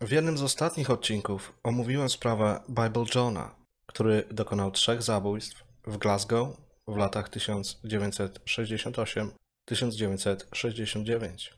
W jednym z ostatnich odcinków omówiłem sprawę Bible Johna, który dokonał trzech zabójstw w Glasgow w latach 1968-1969.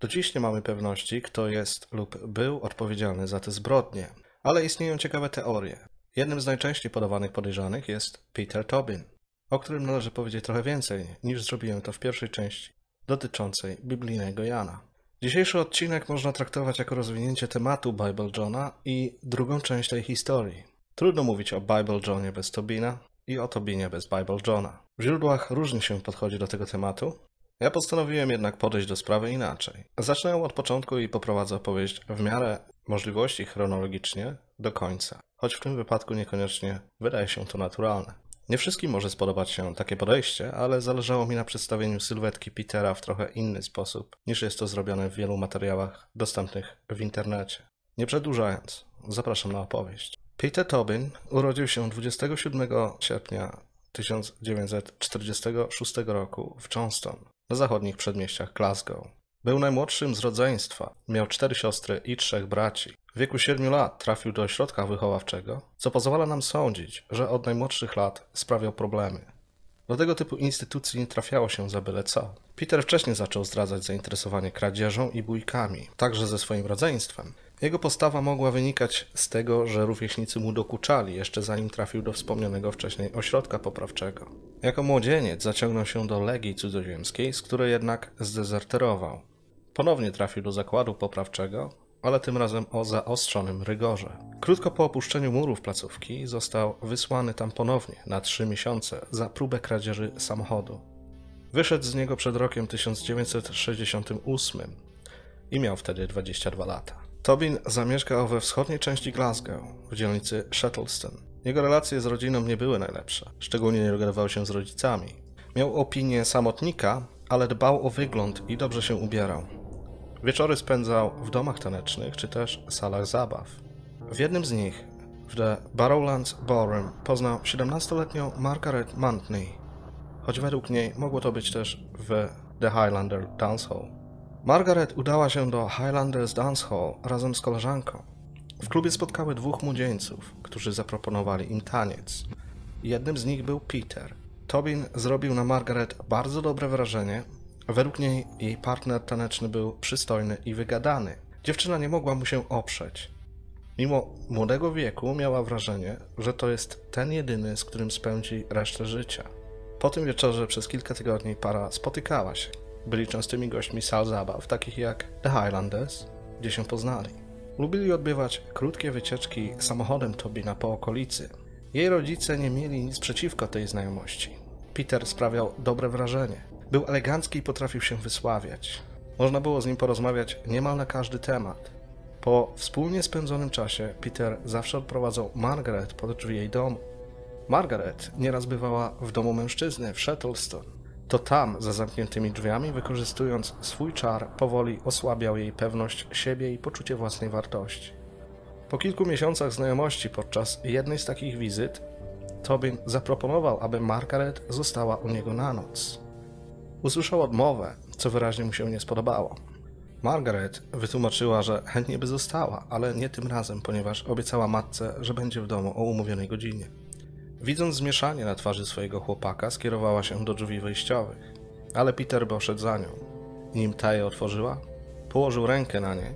Do dziś nie mamy pewności, kto jest lub był odpowiedzialny za te zbrodnie, ale istnieją ciekawe teorie. Jednym z najczęściej podawanych podejrzanych jest Peter Tobin, o którym należy powiedzieć trochę więcej niż zrobiłem to w pierwszej części dotyczącej biblijnego Jana. Dzisiejszy odcinek można traktować jako rozwinięcie tematu Bible Johna i drugą część tej historii. Trudno mówić o Bible Johnie bez Tobina i o Tobinie bez Bible Johna. W źródłach różnie się podchodzi do tego tematu. Ja postanowiłem jednak podejść do sprawy inaczej. Zacznę od początku i poprowadzę opowieść w miarę możliwości chronologicznie do końca, choć w tym wypadku niekoniecznie wydaje się to naturalne. Nie wszystkim może spodobać się takie podejście, ale zależało mi na przedstawieniu sylwetki Petera w trochę inny sposób, niż jest to zrobione w wielu materiałach dostępnych w internecie. Nie przedłużając, zapraszam na opowieść. Peter Tobin urodził się 27 sierpnia 1946 roku w Johnston, na zachodnich przedmieściach Glasgow. Był najmłodszym z rodzeństwa, miał cztery siostry i trzech braci. W wieku 7 lat trafił do ośrodka wychowawczego, co pozwala nam sądzić, że od najmłodszych lat sprawiał problemy. Do tego typu instytucji nie trafiało się za byle co. Peter wcześniej zaczął zdradzać zainteresowanie kradzieżą i bójkami, także ze swoim rodzeństwem. Jego postawa mogła wynikać z tego, że rówieśnicy mu dokuczali jeszcze zanim trafił do wspomnianego wcześniej ośrodka poprawczego. Jako młodzieniec zaciągnął się do Legii Cudzoziemskiej, z której jednak zdezerterował. Ponownie trafił do zakładu poprawczego, ale tym razem o zaostrzonym rygorze. Krótko po opuszczeniu murów placówki został wysłany tam ponownie na trzy miesiące za próbę kradzieży samochodu. Wyszedł z niego przed rokiem 1968 i miał wtedy 22 lata. Tobin zamieszkał we wschodniej części Glasgow, w dzielnicy Shettleston. Jego relacje z rodziną nie były najlepsze, szczególnie nie dogadywał się z rodzicami. Miał opinię samotnika, ale dbał o wygląd i dobrze się ubierał. Wieczory spędzał w domach tanecznych czy też salach zabaw. W jednym z nich, w The Barrowlands Ballroom, poznał 17-letnią Margaret Mantney, choć według niej mogło to być też w The Highlander Dance Hall. Margaret udała się do Highlanders Dance Hall razem z koleżanką. W klubie spotkały dwóch młodzieńców, którzy zaproponowali im taniec. Jednym z nich był Peter. Tobin zrobił na Margaret bardzo dobre wrażenie Według niej jej partner taneczny był przystojny i wygadany. Dziewczyna nie mogła mu się oprzeć. Mimo młodego wieku miała wrażenie, że to jest ten jedyny, z którym spędzi resztę życia. Po tym wieczorze przez kilka tygodni para spotykała się. Byli częstymi gośćmi sal zabaw, takich jak The Highlanders, gdzie się poznali. Lubili odbywać krótkie wycieczki samochodem Tobina po okolicy. Jej rodzice nie mieli nic przeciwko tej znajomości. Peter sprawiał dobre wrażenie. Był elegancki i potrafił się wysławiać. Można było z nim porozmawiać niemal na każdy temat. Po wspólnie spędzonym czasie Peter zawsze odprowadzał Margaret pod drzwi jej domu. Margaret nieraz bywała w domu mężczyzny w Shettleston. To tam, za zamkniętymi drzwiami, wykorzystując swój czar, powoli osłabiał jej pewność siebie i poczucie własnej wartości. Po kilku miesiącach znajomości podczas jednej z takich wizyt, Tobin zaproponował, aby Margaret została u niego na noc. Usłyszał odmowę, co wyraźnie mu się nie spodobało. Margaret wytłumaczyła, że chętnie by została, ale nie tym razem, ponieważ obiecała matce, że będzie w domu o umówionej godzinie. Widząc zmieszanie na twarzy swojego chłopaka, skierowała się do drzwi wejściowych, ale Peter poszedł za nią. Nim ta je otworzyła, położył rękę na nie,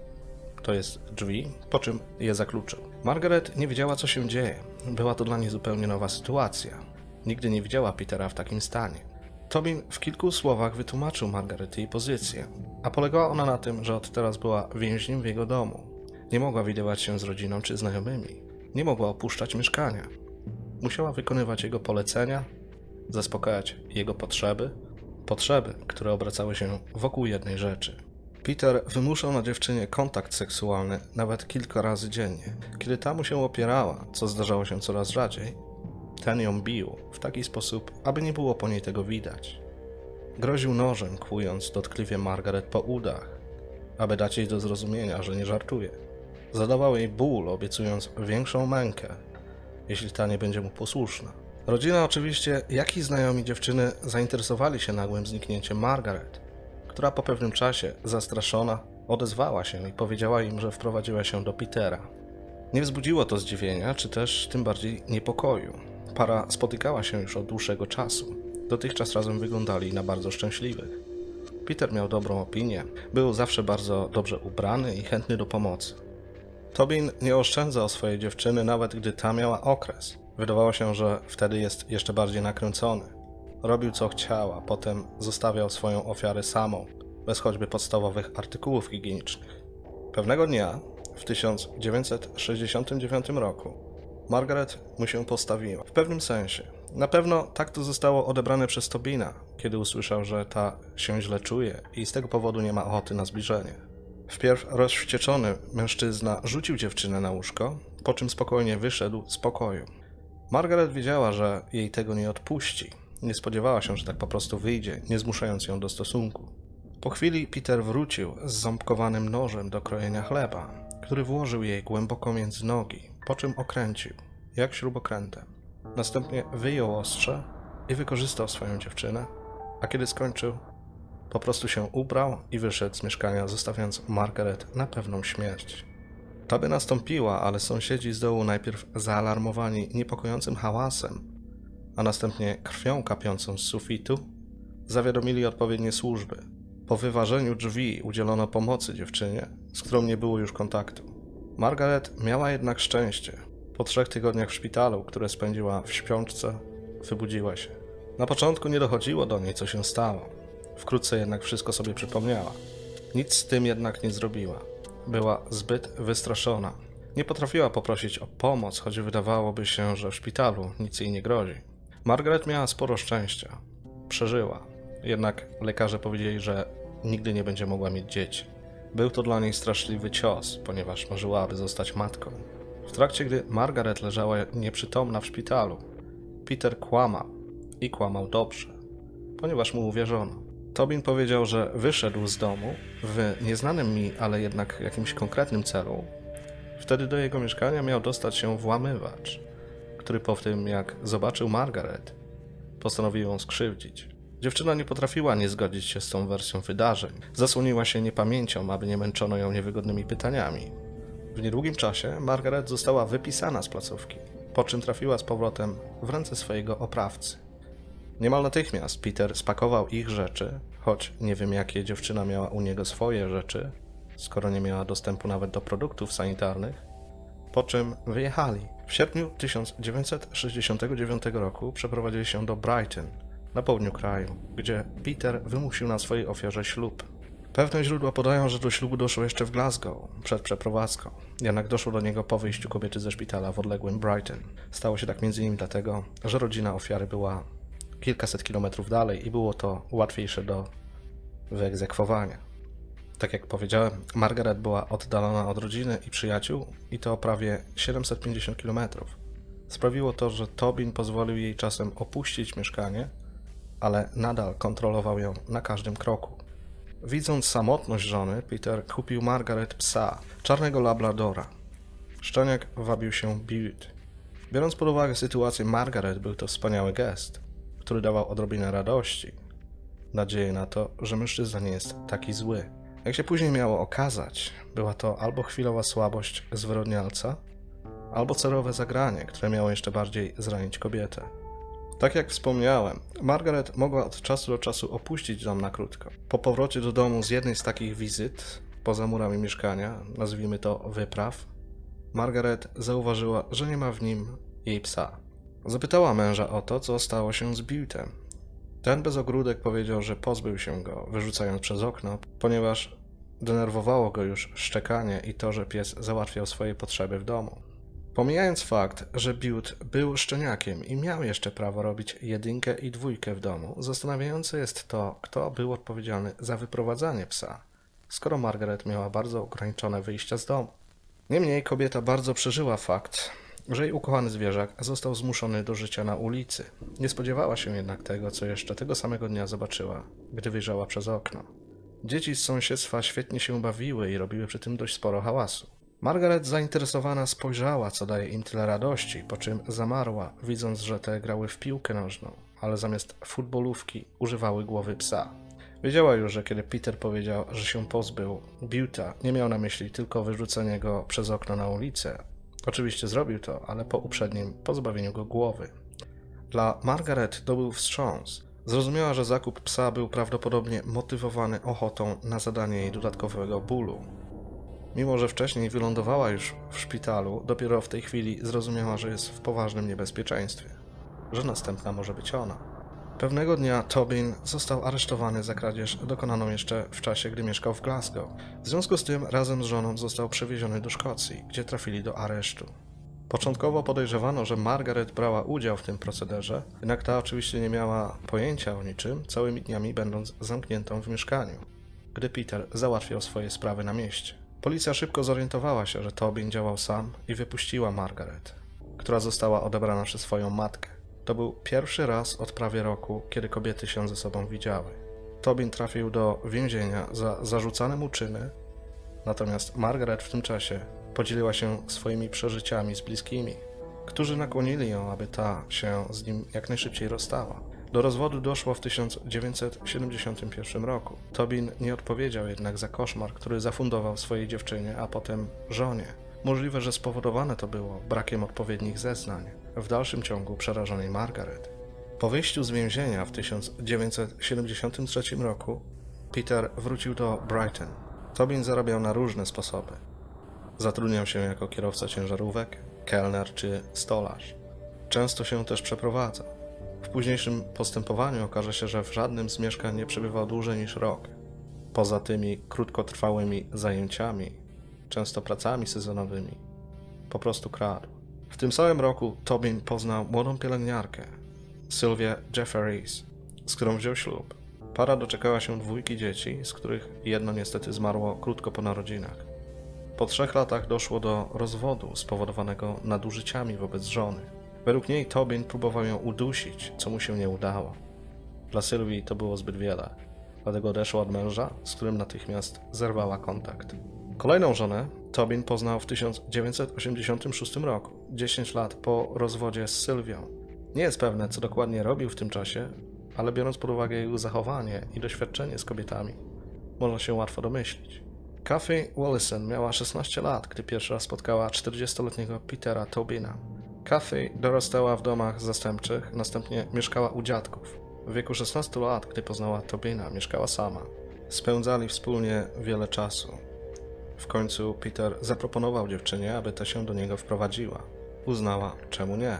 to jest drzwi, po czym je zakluczył. Margaret nie wiedziała, co się dzieje. Była to dla niej zupełnie nowa sytuacja. Nigdy nie widziała Petera w takim stanie. Tobin w kilku słowach wytłumaczył Margaret jej pozycję, a polegała ona na tym, że od teraz była więźniem w jego domu. Nie mogła widywać się z rodziną czy znajomymi. Nie mogła opuszczać mieszkania. Musiała wykonywać jego polecenia, zaspokajać jego potrzeby, potrzeby, które obracały się wokół jednej rzeczy. Peter wymuszał na dziewczynie kontakt seksualny nawet kilka razy dziennie. Kiedy ta mu się opierała, co zdarzało się coraz rzadziej, ten ją bił w taki sposób, aby nie było po niej tego widać. Groził nożem, kłując dotkliwie Margaret po udach, aby dać jej do zrozumienia, że nie żartuje. Zadawał jej ból, obiecując większą mękę, jeśli ta nie będzie mu posłuszna. Rodzina oczywiście, jak i znajomi dziewczyny zainteresowali się nagłym zniknięciem Margaret, która po pewnym czasie, zastraszona, Odezwała się i powiedziała im, że wprowadziła się do Petera. Nie wzbudziło to zdziwienia, czy też tym bardziej niepokoju. Para spotykała się już od dłuższego czasu. Dotychczas razem wyglądali na bardzo szczęśliwych. Peter miał dobrą opinię, był zawsze bardzo dobrze ubrany i chętny do pomocy. Tobin nie oszczędzał swojej dziewczyny, nawet gdy ta miała okres. Wydawało się, że wtedy jest jeszcze bardziej nakręcony. Robił co chciał, a potem zostawiał swoją ofiarę samą, bez choćby podstawowych artykułów higienicznych. Pewnego dnia, w 1969 roku, Margaret mu się postawiła. W pewnym sensie. Na pewno tak to zostało odebrane przez Tobina, kiedy usłyszał, że ta się źle czuje i z tego powodu nie ma ochoty na zbliżenie. Wpierw rozwścieczony mężczyzna rzucił dziewczynę na łóżko, po czym spokojnie wyszedł z pokoju. Margaret wiedziała, że jej tego nie odpuści. Nie spodziewała się, że tak po prostu wyjdzie, nie zmuszając ją do stosunku. Po chwili Peter wrócił z ząbkowanym nożem do krojenia chleba, który włożył jej głęboko między nogi, po czym okręcił, jak śrubokrętem. Następnie wyjął ostrze i wykorzystał swoją dziewczynę, a kiedy skończył, po prostu się ubrał i wyszedł z mieszkania, zostawiając Margaret na pewną śmierć. Ta by nastąpiła, ale sąsiedzi z dołu najpierw zaalarmowani niepokojącym hałasem, a następnie krwią kapiącą z sufitu, zawiadomili odpowiednie służby. Po wyważeniu drzwi udzielono pomocy dziewczynie, z którą nie było już kontaktu. Margaret miała jednak szczęście. Po trzech tygodniach w szpitalu, które spędziła w śpiączce, wybudziła się. Na początku nie dochodziło do niej, co się stało. Wkrótce jednak wszystko sobie przypomniała. Nic z tym jednak nie zrobiła. Była zbyt wystraszona. Nie potrafiła poprosić o pomoc, choć wydawałoby się, że w szpitalu nic jej nie grozi. Margaret miała sporo szczęścia. Przeżyła. Jednak lekarze powiedzieli, że nigdy nie będzie mogła mieć dzieci. Był to dla niej straszliwy cios, ponieważ marzyłaby zostać matką. W trakcie, gdy Margaret leżała nieprzytomna w szpitalu, Peter kłamał i kłamał dobrze, ponieważ mu uwierzono. Tobin powiedział, że wyszedł z domu w nieznanym mi, ale jednak jakimś konkretnym celu. Wtedy do jego mieszkania miał dostać się włamywacz, który po tym, jak zobaczył Margaret, postanowił ją skrzywdzić. Dziewczyna nie potrafiła nie zgodzić się z tą wersją wydarzeń. Zasłoniła się niepamięcią, aby nie męczono ją niewygodnymi pytaniami. W niedługim czasie Margaret została wypisana z placówki, po czym trafiła z powrotem w ręce swojego oprawcy. Niemal natychmiast Peter spakował ich rzeczy, choć nie wiem jakie dziewczyna miała u niego swoje rzeczy, skoro nie miała dostępu nawet do produktów sanitarnych, po czym wyjechali. W sierpniu 1969 roku przeprowadzili się do Brighton, na południu kraju, gdzie Peter wymusił na swojej ofiarze ślub. Pewne źródła podają, że do ślubu doszło jeszcze w Glasgow, przed przeprowadzką. Jednak doszło do niego po wyjściu kobiety ze szpitala w odległym Brighton. Stało się tak m.in. dlatego, że rodzina ofiary była kilkaset kilometrów dalej i było to łatwiejsze do wyegzekwowania. Tak jak powiedziałem, Margaret była oddalona od rodziny i przyjaciół i to o prawie 750 kilometrów. Sprawiło to, że Tobin pozwolił jej czasem opuścić mieszkanie, ale nadal kontrolował ją na każdym kroku. Widząc samotność żony, Peter kupił Margaret psa, czarnego labradora. Szczeniak wabił się Butte. Biorąc pod uwagę sytuację Margaret, był to wspaniały gest, który dawał odrobinę radości. Nadzieję na to, że mężczyzna nie jest taki zły. Jak się później miało okazać, była to albo chwilowa słabość zwyrodnialca, albo celowe zagranie, które miało jeszcze bardziej zranić kobietę. Tak jak wspomniałem, Margaret mogła od czasu do czasu opuścić dom na krótko. Po powrocie do domu z jednej z takich wizyt, poza murami mieszkania, nazwijmy to wypraw, Margaret zauważyła, że nie ma w nim jej psa. Zapytała męża o to, co stało się z Butem. Ten bez ogródek powiedział, że pozbył się go, wyrzucając przez okno, ponieważ denerwowało go już szczekanie i to, że pies załatwiał swoje potrzeby w domu. Pomijając fakt, że Butte był szczeniakiem i miał jeszcze prawo robić jedynkę i dwójkę w domu, zastanawiające jest to, kto był odpowiedzialny za wyprowadzanie psa, skoro Margaret miała bardzo ograniczone wyjścia z domu. Niemniej kobieta bardzo przeżyła fakt, że jej ukochany zwierzak został zmuszony do życia na ulicy. Nie spodziewała się jednak tego, co jeszcze tego samego dnia zobaczyła, gdy wyjrzała przez okno. Dzieci z sąsiedztwa świetnie się bawiły i robiły przy tym dość sporo hałasu. Margaret zainteresowana spojrzała, co daje im tyle radości, po czym zamarła, widząc, że te grały w piłkę nożną, ale zamiast futbolówki używały głowy psa. Wiedziała już, że kiedy Peter powiedział, że się pozbył Buta, nie miał na myśli tylko wyrzucenie go przez okno na ulicę. Oczywiście zrobił to, ale po uprzednim pozbawieniu go głowy. Dla Margaret to był wstrząs. Zrozumiała, że zakup psa był prawdopodobnie motywowany ochotą na zadanie jej dodatkowego bólu. Mimo, że wcześniej wylądowała już w szpitalu, dopiero w tej chwili zrozumiała, że jest w poważnym niebezpieczeństwie, że następna może być ona. Pewnego dnia Tobin został aresztowany za kradzież dokonaną jeszcze w czasie, gdy mieszkał w Glasgow. W związku z tym razem z żoną został przewieziony do Szkocji, gdzie trafili do aresztu. Początkowo podejrzewano, że Margaret brała udział w tym procederze, jednak ta oczywiście nie miała pojęcia o niczym, całymi dniami będąc zamkniętą w mieszkaniu, gdy Peter załatwiał swoje sprawy na mieście. Policja szybko zorientowała się, że Tobin działał sam i wypuściła Margaret, która została odebrana przez swoją matkę. To był pierwszy raz od prawie roku, kiedy kobiety się ze sobą widziały. Tobin trafił do więzienia za zarzucane mu czyny, natomiast Margaret w tym czasie podzieliła się swoimi przeżyciami z bliskimi, którzy nakłonili ją, aby ta się z nim jak najszybciej rozstała. Do rozwodu doszło w 1971 roku. Tobin nie odpowiedział jednak za koszmar, który zafundował swojej dziewczynie, a potem żonie. Możliwe, że spowodowane to było brakiem odpowiednich zeznań w dalszym ciągu przerażonej Margaret. Po wyjściu z więzienia w 1973 roku Peter wrócił do Brighton. Tobin zarabiał na różne sposoby. Zatrudniał się jako kierowca ciężarówek, kelner czy stolarz. Często się też przeprowadzał. W późniejszym postępowaniu okaże się, że w żadnym z mieszkań nie przebywał dłużej niż rok. Poza tymi krótkotrwałymi zajęciami, często pracami sezonowymi, po prostu kradł. W tym samym roku Tobin poznał młodą pielęgniarkę, Sylwię Jefferies, z którą wziął ślub. Para doczekała się dwójki dzieci, z których jedno niestety zmarło krótko po narodzinach. Po trzech latach doszło do rozwodu spowodowanego nadużyciami wobec żony. Według niej Tobin próbował ją udusić, co mu się nie udało. Dla Sylwii to było zbyt wiele, dlatego odeszła od męża, z którym natychmiast zerwała kontakt. Kolejną żonę Tobin poznał w 1986 roku, 10 lat po rozwodzie z Sylwią. Nie jest pewne, co dokładnie robił w tym czasie, ale biorąc pod uwagę jego zachowanie i doświadczenie z kobietami, można się łatwo domyślić. Kathy Wallison miała 16 lat, gdy pierwszy raz spotkała 40-letniego Petera Tobina. Kathy dorastała w domach zastępczych, następnie mieszkała u dziadków. W wieku 16 lat, gdy poznała Tobina, mieszkała sama. Spędzali wspólnie wiele czasu. W końcu Peter zaproponował dziewczynie, aby ta się do niego wprowadziła. Uznała, czemu nie.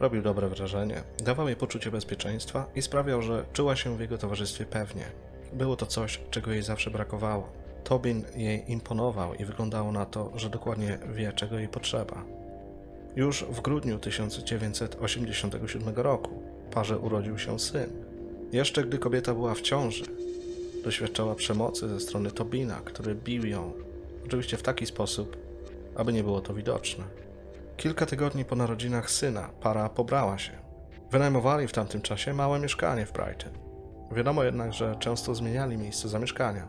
Robił dobre wrażenie, dawał jej poczucie bezpieczeństwa i sprawiał, że czuła się w jego towarzystwie pewnie. Było to coś, czego jej zawsze brakowało. Tobin jej imponował i wyglądało na to, że dokładnie wie, czego jej potrzeba. Już w grudniu 1987 roku parze urodził się syn. Jeszcze gdy kobieta była w ciąży, doświadczała przemocy ze strony Tobina, który bił ją, oczywiście w taki sposób, aby nie było to widoczne. Kilka tygodni po narodzinach syna para pobrała się. Wynajmowali w tamtym czasie małe mieszkanie w Brighton. Wiadomo jednak, że często zmieniali miejsce zamieszkania.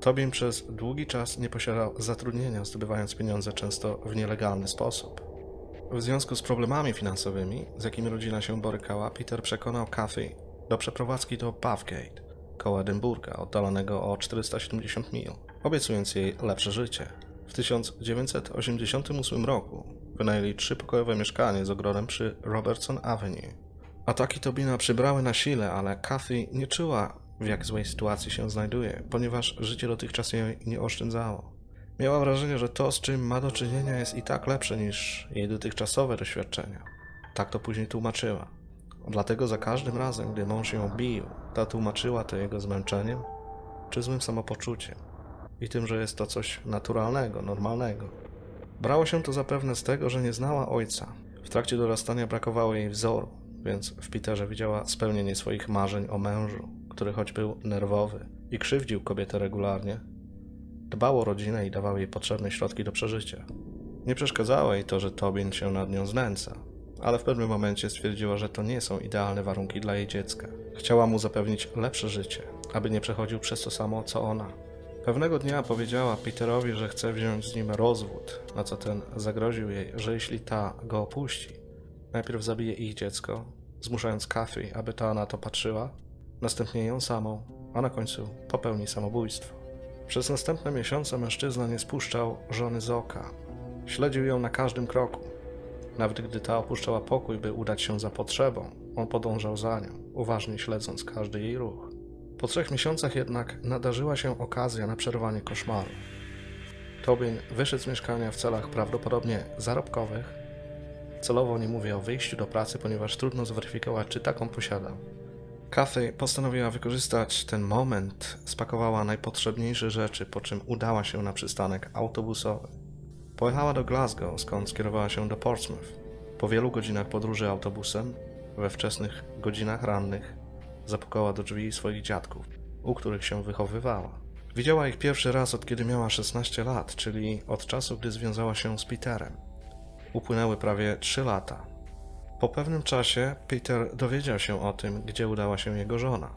Tobin przez długi czas nie posiadał zatrudnienia, zdobywając pieniądze często w nielegalny sposób. W związku z problemami finansowymi, z jakimi rodzina się borykała, Peter przekonał Kathy do przeprowadzki do Bathgate, koło Edynburga, oddalonego o 470 mil, obiecując jej lepsze życie. W 1988 roku wynajęli trzypokojowe mieszkanie z ogrodem przy Robertson Avenue. Ataki Tobina przybrały na sile, ale Kathy nie czuła, w jak złej sytuacji się znajduje, ponieważ życie dotychczas jej nie oszczędzało. Miała wrażenie, że to, z czym ma do czynienia, jest i tak lepsze niż jej dotychczasowe doświadczenia. Tak to później tłumaczyła. Dlatego za każdym razem, gdy mąż ją bił, ta tłumaczyła to jego zmęczeniem czy złym samopoczuciem i tym, że jest to coś naturalnego, normalnego. Brało się to zapewne z tego, że nie znała ojca. W trakcie dorastania brakowało jej wzoru, więc w Peterze widziała spełnienie swoich marzeń o mężu, który choć był nerwowy i krzywdził kobietę regularnie, dbał o rodzinę i dawał jej potrzebne środki do przeżycia. Nie przeszkadzało jej to, że Tobin się nad nią znęca, ale w pewnym momencie stwierdziła, że to nie są idealne warunki dla jej dziecka. Chciała mu zapewnić lepsze życie, aby nie przechodził przez to samo, co ona. Pewnego dnia powiedziała Peterowi, że chce wziąć z nim rozwód, na co ten zagroził jej, że jeśli ta go opuści, najpierw zabije ich dziecko, zmuszając Kathy, aby ta na to patrzyła, następnie ją samą a na końcu popełni samobójstwo. Przez następne miesiące mężczyzna nie spuszczał żony z oka. Śledził ją na każdym kroku. Nawet gdy ta opuszczała pokój, by udać się za potrzebą, on podążał za nią, uważnie śledząc każdy jej ruch. Po trzech miesiącach jednak nadarzyła się okazja na przerwanie koszmaru. Tobin wyszedł z mieszkania w celach prawdopodobnie zarobkowych. Celowo nie mówię o wyjściu do pracy, ponieważ trudno zweryfikować, czy taką posiadał. Kathy postanowiła wykorzystać ten moment, spakowała najpotrzebniejsze rzeczy, po czym udała się na przystanek autobusowy. Pojechała do Glasgow, skąd skierowała się do Portsmouth. Po wielu godzinach podróży autobusem, we wczesnych godzinach rannych, zapukała do drzwi swoich dziadków, u których się wychowywała. Widziała ich pierwszy raz od kiedy miała 16 lat, czyli od czasu, gdy związała się z Peterem. Upłynęły prawie 3 lata. Po pewnym czasie Peter dowiedział się o tym, gdzie udała się jego żona.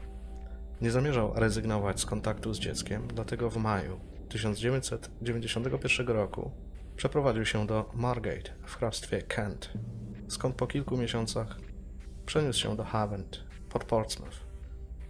Nie zamierzał rezygnować z kontaktu z dzieckiem, dlatego w maju 1991 roku przeprowadził się do Margate w hrabstwie Kent, skąd po kilku miesiącach przeniósł się do Havant pod Portsmouth.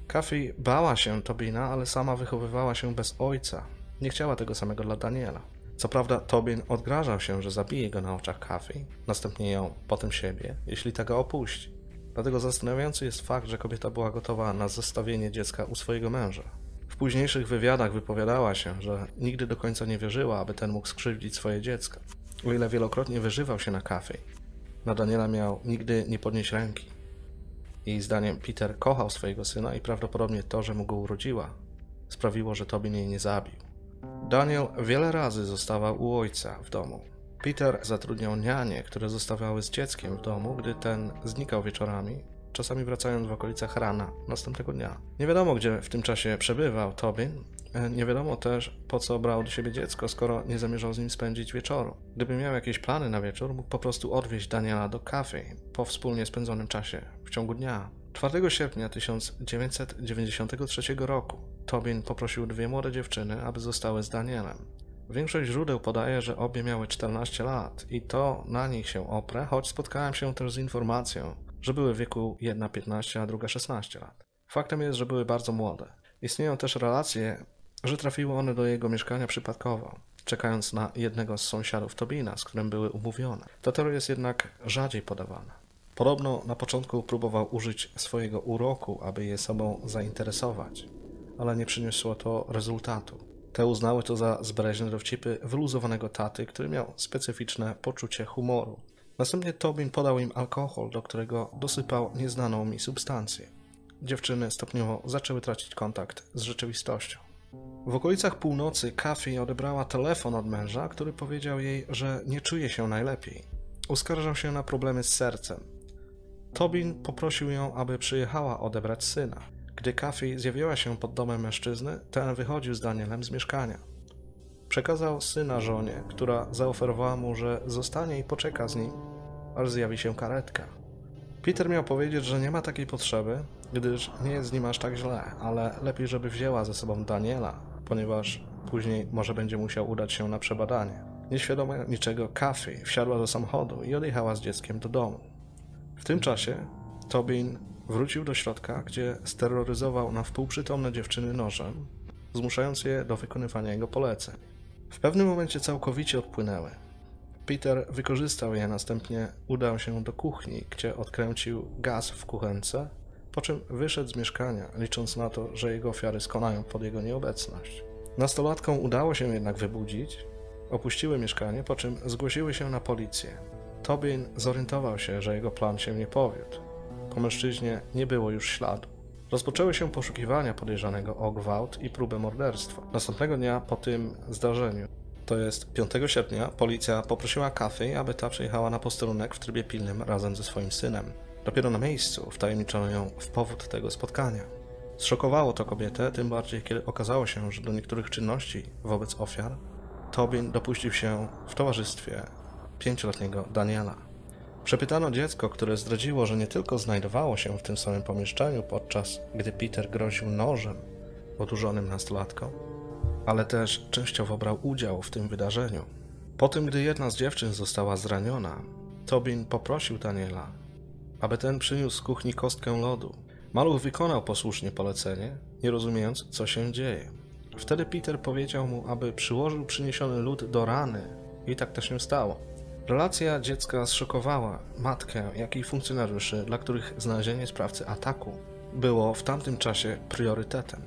Kathy bała się Tobina, ale sama wychowywała się bez ojca. Nie chciała tego samego dla Daniela. Co prawda, Tobin odgrażał się, że zabije go na oczach Kathy, następnie ją, potem siebie, jeśli tego opuści. Dlatego zastanawiający jest fakt, że kobieta była gotowa na zostawienie dziecka u swojego męża. W późniejszych wywiadach wypowiadała się, że nigdy do końca nie wierzyła, aby ten mógł skrzywdzić swoje dziecko. O ile wielokrotnie wyżywał się na Kathy, na Daniela miał nigdy nie podnieść ręki. Jej zdaniem Peter kochał swojego syna i prawdopodobnie to, że mu go urodziła, sprawiło, że Tobin jej nie zabił. Daniel wiele razy zostawał u ojca w domu. Peter zatrudniał nianie, które zostawały z dzieckiem w domu, gdy ten znikał wieczorami, czasami wracając w okolicach rana następnego dnia. Nie wiadomo, gdzie w tym czasie przebywał Tobin. E, nie wiadomo też, po co brał do siebie dziecko, skoro nie zamierzał z nim spędzić wieczoru. Gdyby miał jakieś plany na wieczór, mógł po prostu odwieźć Daniela do kawy po wspólnie spędzonym czasie w ciągu dnia. 4 sierpnia 1993 roku Tobin poprosił dwie młode dziewczyny, aby zostały z Danielem. Większość źródeł podaje, że obie miały 14 lat i to na nich się oprę, choć spotkałem się też z informacją, że były w wieku jedna 15, a druga 16 lat. Faktem jest, że były bardzo młode. Istnieją też relacje, że trafiły one do jego mieszkania przypadkowo, czekając na jednego z sąsiadów Tobina, z którym były umówione. Ta teoria jest jednak rzadziej podawana. Podobno na początku próbował użyć swojego uroku, aby je sobą zainteresować, ale nie przyniosło to rezultatu. Te uznały to za zbreżne dowcipy wyluzowanego taty, który miał specyficzne poczucie humoru. Następnie Tobin podał im alkohol, do którego dosypał nieznaną mi substancję. Dziewczyny stopniowo zaczęły tracić kontakt z rzeczywistością. W okolicach północy Kathy odebrała telefon od męża, który powiedział jej, że nie czuje się najlepiej. Uskarżał się na problemy z sercem. Tobin poprosił ją, aby przyjechała odebrać syna. Gdy Kathy zjawiła się pod domem mężczyzny, ten wychodził z Danielem z mieszkania. Przekazał syna żonie, która zaoferowała mu, że zostanie i poczeka z nim, aż zjawi się karetka. Peter miał powiedzieć, że nie ma takiej potrzeby, gdyż nie jest z nim aż tak źle, ale lepiej, żeby wzięła ze sobą Daniela, ponieważ później może będzie musiał udać się na przebadanie. Nieświadoma niczego, Kathy wsiadła do samochodu i odjechała z dzieckiem do domu. W tym czasie Tobin wrócił do środka, gdzie steroryzował na wpół przytomne dziewczyny nożem, zmuszając je do wykonywania jego poleceń. W pewnym momencie całkowicie odpłynęły. Peter wykorzystał je, następnie udał się do kuchni, gdzie odkręcił gaz w kuchence, po czym wyszedł z mieszkania, licząc na to, że jego ofiary skonają pod jego nieobecność. Nastolatkom udało się jednak wybudzić, opuściły mieszkanie, po czym zgłosiły się na policję. Tobin zorientował się, że jego plan się nie powiódł. Po mężczyźnie nie było już śladu. Rozpoczęły się poszukiwania podejrzanego o gwałt i próbę morderstwa. Następnego dnia po tym zdarzeniu, to jest 5 sierpnia, policja poprosiła Kathy, aby ta przyjechała na posterunek w trybie pilnym razem ze swoim synem. Dopiero na miejscu wtajemniczono ją w powód tego spotkania. Zszokowało to kobietę, tym bardziej kiedy okazało się, że do niektórych czynności wobec ofiar Tobin dopuścił się w towarzystwie pięcioletniego Daniela. Przepytano dziecko, które zdradziło, że nie tylko znajdowało się w tym samym pomieszczeniu podczas gdy Peter groził nożem odurzonym nastolatkom, ale też częściowo brał udział w tym wydarzeniu. Po tym, gdy jedna z dziewczyn została zraniona, Tobin poprosił Daniela, aby ten przyniósł z kuchni kostkę lodu. Maluch wykonał posłusznie polecenie, nie rozumiejąc, co się dzieje. Wtedy Peter powiedział mu, aby przyłożył przyniesiony lód do rany i tak też się stało. Relacja dziecka zszokowała matkę, jak i funkcjonariuszy, dla których znalezienie sprawcy ataku było w tamtym czasie priorytetem.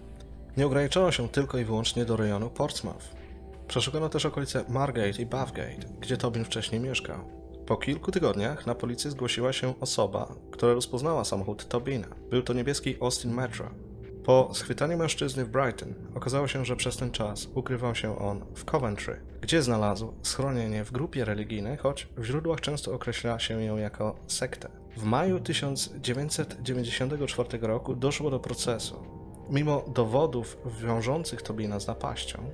Nie ograniczono się tylko i wyłącznie do rejonu Portsmouth. Przeszukano też okolice Margate i Bathgate, gdzie Tobin wcześniej mieszkał. Po kilku tygodniach na policję zgłosiła się osoba, która rozpoznała samochód Tobina. Był to niebieski Austin Metro. Po schwytaniu mężczyzny w Brighton okazało się, że przez ten czas ukrywał się on w Coventry, gdzie znalazł schronienie w grupie religijnej, choć w źródłach często określa się ją jako sektę. W maju 1994 roku doszło do procesu. Mimo dowodów wiążących Tobina z napaścią,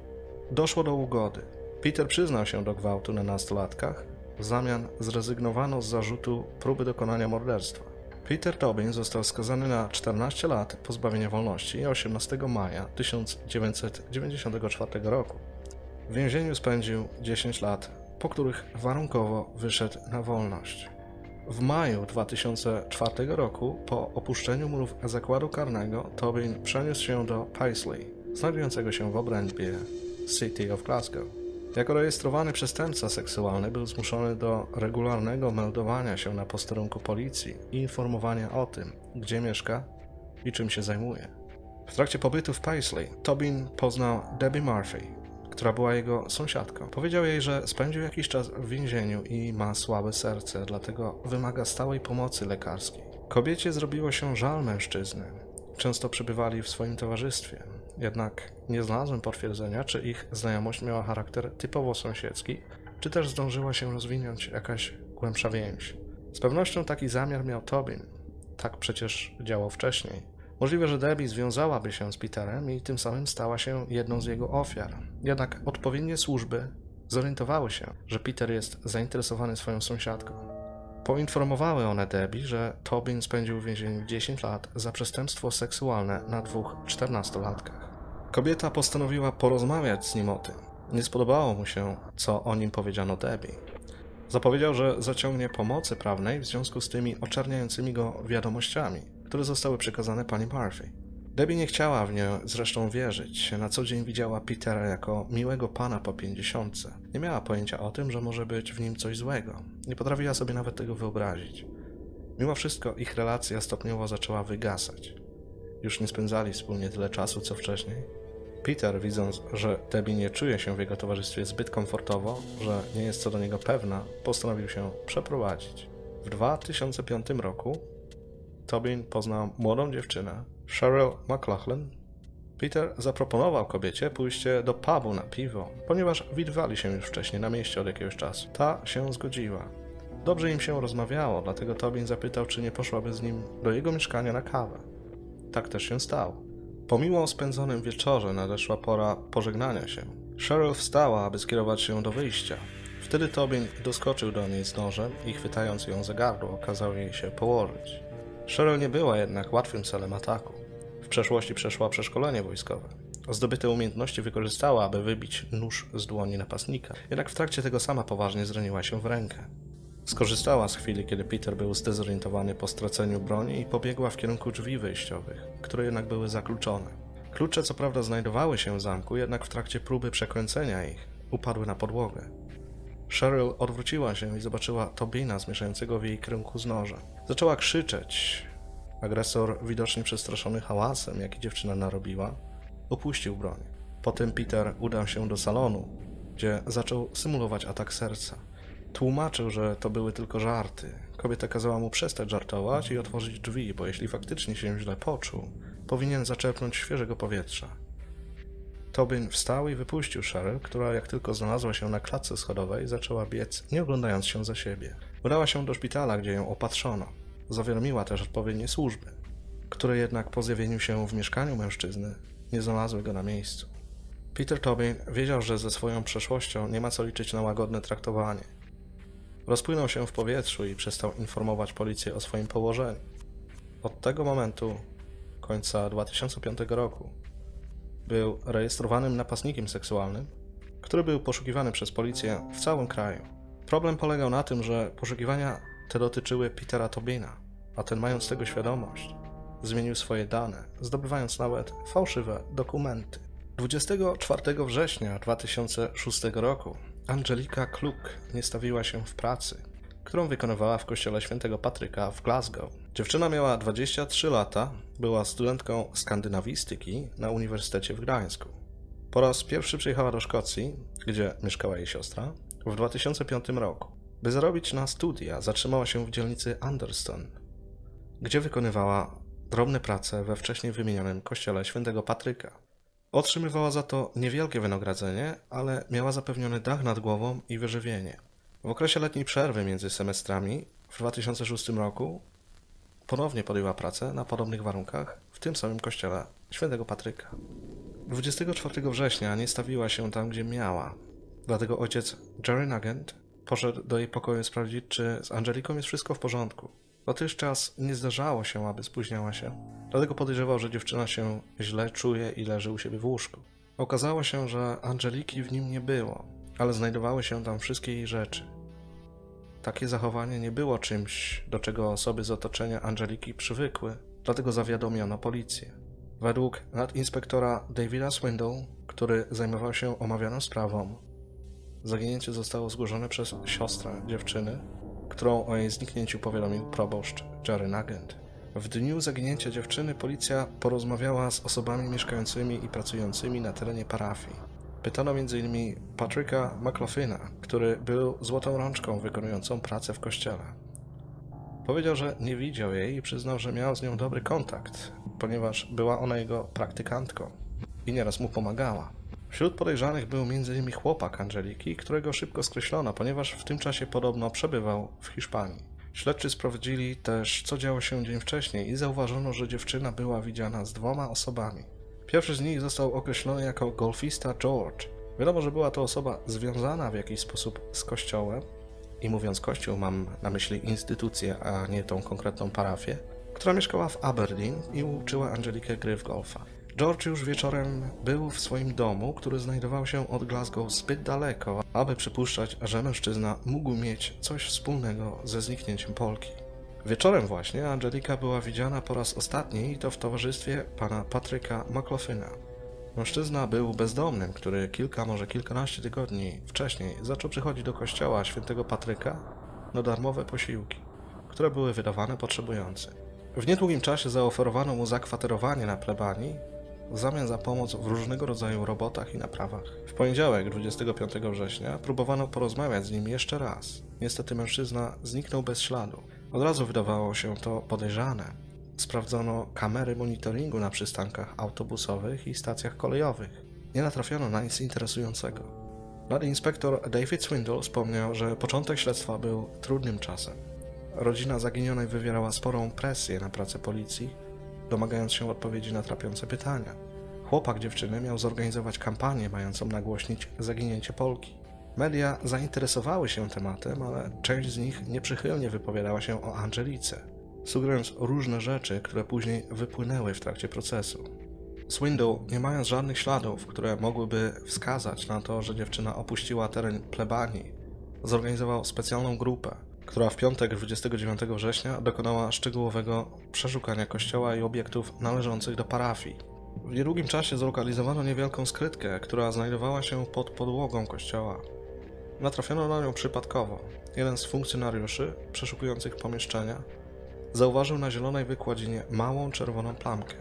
doszło do ugody. Peter przyznał się do gwałtu na nastolatkach, w zamian zrezygnowano z zarzutu próby dokonania morderstwa. Peter Tobin został skazany na 14 lat pozbawienia wolności 18 maja 1994 roku. W więzieniu spędził 10 lat, po których warunkowo wyszedł na wolność. W maju 2004 roku, po opuszczeniu murów zakładu karnego, Tobin przeniósł się do Paisley, znajdującego się w obrębie City of Glasgow. Jako rejestrowany przestępca seksualny był zmuszony do regularnego meldowania się na posterunku policji i informowania o tym, gdzie mieszka i czym się zajmuje. W trakcie pobytu w Paisley Tobin poznał Debbie Murphy, która była jego sąsiadką. Powiedział jej, że spędził jakiś czas w więzieniu i ma słabe serce, dlatego wymaga stałej pomocy lekarskiej. Kobiecie zrobiło się żal mężczyzny. Często przebywali w swoim towarzystwie. Jednak nie znalazłem potwierdzenia, czy ich znajomość miała charakter typowo sąsiedzki, czy też zdążyła się rozwinąć jakaś głębsza więź. Z pewnością taki zamiar miał Tobin. Tak przecież działał wcześniej. Możliwe, że Debbie związałaby się z Peterem i tym samym stała się jedną z jego ofiar. Jednak odpowiednie służby zorientowały się, że Peter jest zainteresowany swoją sąsiadką. Poinformowały one Debbie, że Tobin spędził w więzieniu 10 lat za przestępstwo seksualne na dwóch czternastolatkach. Kobieta postanowiła porozmawiać z nim o tym. Nie spodobało mu się, co o nim powiedziano Debbie. Zapowiedział, że zaciągnie pomocy prawnej w związku z tymi oczerniającymi go wiadomościami, które zostały przekazane pani Murphy. Debbie nie chciała w nie zresztą wierzyć. Na co dzień widziała Petera jako miłego pana po pięćdziesiątce. Nie miała pojęcia o tym, że może być w nim coś złego. Nie potrafiła sobie nawet tego wyobrazić. Mimo wszystko ich relacja stopniowo zaczęła wygasać. Już nie spędzali wspólnie tyle czasu, co wcześniej. Peter, widząc, że Debbie nie czuje się w jego towarzystwie zbyt komfortowo, że nie jest co do niego pewna, postanowił się przeprowadzić. W 2005 roku Tobin poznał młodą dziewczynę, Cheryl McLaughlin. Peter zaproponował kobiecie pójście do pubu na piwo, ponieważ widywali się już wcześniej na mieście od jakiegoś czasu. Ta się zgodziła. Dobrze im się rozmawiało, dlatego Tobin zapytał, czy nie poszłaby z nim do jego mieszkania na kawę. Tak też się stało. Po miło spędzonym wieczorze nadeszła pora pożegnania się. Cheryl wstała, aby skierować się do wyjścia. Wtedy Tobin doskoczył do niej z nożem i chwytając ją za gardło, kazał jej się położyć. Cheryl nie była jednak łatwym celem ataku. W przeszłości przeszła przeszkolenie wojskowe. Zdobyte umiejętności wykorzystała, aby wybić nóż z dłoni napastnika, jednak w trakcie tego sama poważnie zraniła się w rękę. Skorzystała z chwili, kiedy Peter był zdezorientowany po straceniu broni i pobiegła w kierunku drzwi wyjściowych, które jednak były zakluczone. Klucze co prawda znajdowały się w zamku, jednak w trakcie próby przekręcenia ich upadły na podłogę. Cheryl odwróciła się i zobaczyła Tobina zmierzającego w jej kierunku z nożem. Zaczęła krzyczeć. Agresor, widocznie przestraszony hałasem, jaki dziewczyna narobiła, opuścił broń. Potem Peter udał się do salonu, gdzie zaczął symulować atak serca. Tłumaczył, że to były tylko żarty. Kobieta kazała mu przestać żartować i otworzyć drzwi, bo jeśli faktycznie się źle poczuł, powinien zaczerpnąć świeżego powietrza. Tobin wstał i wypuścił Cheryl, która jak tylko znalazła się na klatce schodowej, zaczęła biec, nie oglądając się za siebie. Udała się do szpitala, gdzie ją opatrzono. Zawiadomiła też odpowiednie służby, które jednak po zjawieniu się w mieszkaniu mężczyzny nie znalazły go na miejscu. Peter Tobin wiedział, że ze swoją przeszłością nie ma co liczyć na łagodne traktowanie. Rozpłynął się w powietrzu i przestał informować policję o swoim położeniu. Od tego momentu, końca 2005 roku, był rejestrowanym napastnikiem seksualnym, który był poszukiwany przez policję w całym kraju. Problem polegał na tym, że poszukiwania te dotyczyły Petera Tobina, a ten mając tego świadomość, zmienił swoje dane, zdobywając nawet fałszywe dokumenty. 24 września 2006 roku Angelika Kluk nie stawiła się w pracy, którą wykonywała w kościele świętego Patryka w Glasgow. Dziewczyna miała 23 lata, była studentką skandynawistyki na Uniwersytecie w Gdańsku. Po raz pierwszy przyjechała do Szkocji, gdzie mieszkała jej siostra, w 2005 roku. By zarobić na studia, zatrzymała się w dzielnicy Anderston, gdzie wykonywała drobne prace we wcześniej wymienionym kościele świętego Patryka. Otrzymywała za to niewielkie wynagrodzenie, ale miała zapewniony dach nad głową i wyżywienie. W okresie letniej przerwy między semestrami w 2006 roku ponownie podjęła pracę na podobnych warunkach w tym samym kościele świętego Patryka. 24 września nie stawiła się tam, gdzie miała, dlatego ojciec Jerry Nugent poszedł do jej pokoju sprawdzić, czy z Angeliką jest wszystko w porządku. Dotychczas nie zdarzało się, aby spóźniała się, dlatego podejrzewał, że dziewczyna się źle czuje i leży u siebie w łóżku. Okazało się, że Angeliki w nim nie było, ale znajdowały się tam wszystkie jej rzeczy. Takie zachowanie nie było czymś, do czego osoby z otoczenia Angeliki przywykły, dlatego zawiadomiono policję. Według nadinspektora Davida Swindle, który zajmował się omawianą sprawą, zaginięcie zostało zgłoszone przez siostrę dziewczyny, którą o jej zniknięciu powiadomił proboszcz Jerry Nugent. W dniu zaginięcia dziewczyny policja porozmawiała z osobami mieszkającymi i pracującymi na terenie parafii. Pytano m.in. Patryka McLaughlina, który był złotą rączką wykonującą pracę w kościele. Powiedział, że nie widział jej i przyznał, że miał z nią dobry kontakt, ponieważ była ona jego praktykantką i nieraz mu pomagała. Wśród podejrzanych był m.in. chłopak Angeliki, którego szybko skreślono, ponieważ w tym czasie podobno przebywał w Hiszpanii. Śledczy sprawdzili też, co działo się dzień wcześniej i zauważono, że dziewczyna była widziana z dwoma osobami. Pierwszy z nich został określony jako golfista George. Wiadomo, że była to osoba związana w jakiś sposób z kościołem, i mówiąc kościół mam na myśli instytucję, a nie tą konkretną parafię, która mieszkała w Aberdeen i uczyła Angelikę gry w golfa. George już wieczorem był w swoim domu, który znajdował się od Glasgow zbyt daleko, aby przypuszczać, że mężczyzna mógł mieć coś wspólnego ze zniknięciem Polki. Wieczorem właśnie Angelika była widziana po raz ostatni i to w towarzystwie pana Patryka McLaughlina. Mężczyzna był bezdomnym, który kilka, może kilkanaście tygodni wcześniej zaczął przychodzić do kościoła świętego Patryka na darmowe posiłki, które były wydawane potrzebującym. W niedługim czasie zaoferowano mu zakwaterowanie na plebanii w zamian za pomoc w różnego rodzaju robotach i naprawach. W poniedziałek, 25 września, próbowano porozmawiać z nim jeszcze raz. Niestety mężczyzna zniknął bez śladu. Od razu wydawało się to podejrzane. Sprawdzono kamery monitoringu na przystankach autobusowych i stacjach kolejowych. Nie natrafiono na nic interesującego. Nadinspektor David Swindle wspomniał, że początek śledztwa był trudnym czasem. Rodzina zaginionej wywierała sporą presję na pracę policji, domagając się odpowiedzi na trapiące pytania. Chłopak dziewczyny miał zorganizować kampanię mającą nagłośnić zaginięcie Polki. Media zainteresowały się tematem, ale część z nich nieprzychylnie wypowiadała się o Angelice, sugerując różne rzeczy, które później wypłynęły w trakcie procesu. Swindle, nie mając żadnych śladów, które mogłyby wskazać na to, że dziewczyna opuściła teren plebanii, zorganizował specjalną grupę, która w piątek 29 września dokonała szczegółowego przeszukania kościoła i obiektów należących do parafii. W niedługim czasie zlokalizowano niewielką skrytkę, która znajdowała się pod podłogą kościoła. Natrafiono na nią przypadkowo. Jeden z funkcjonariuszy przeszukujących pomieszczenia zauważył na zielonej wykładzinie małą czerwoną plamkę.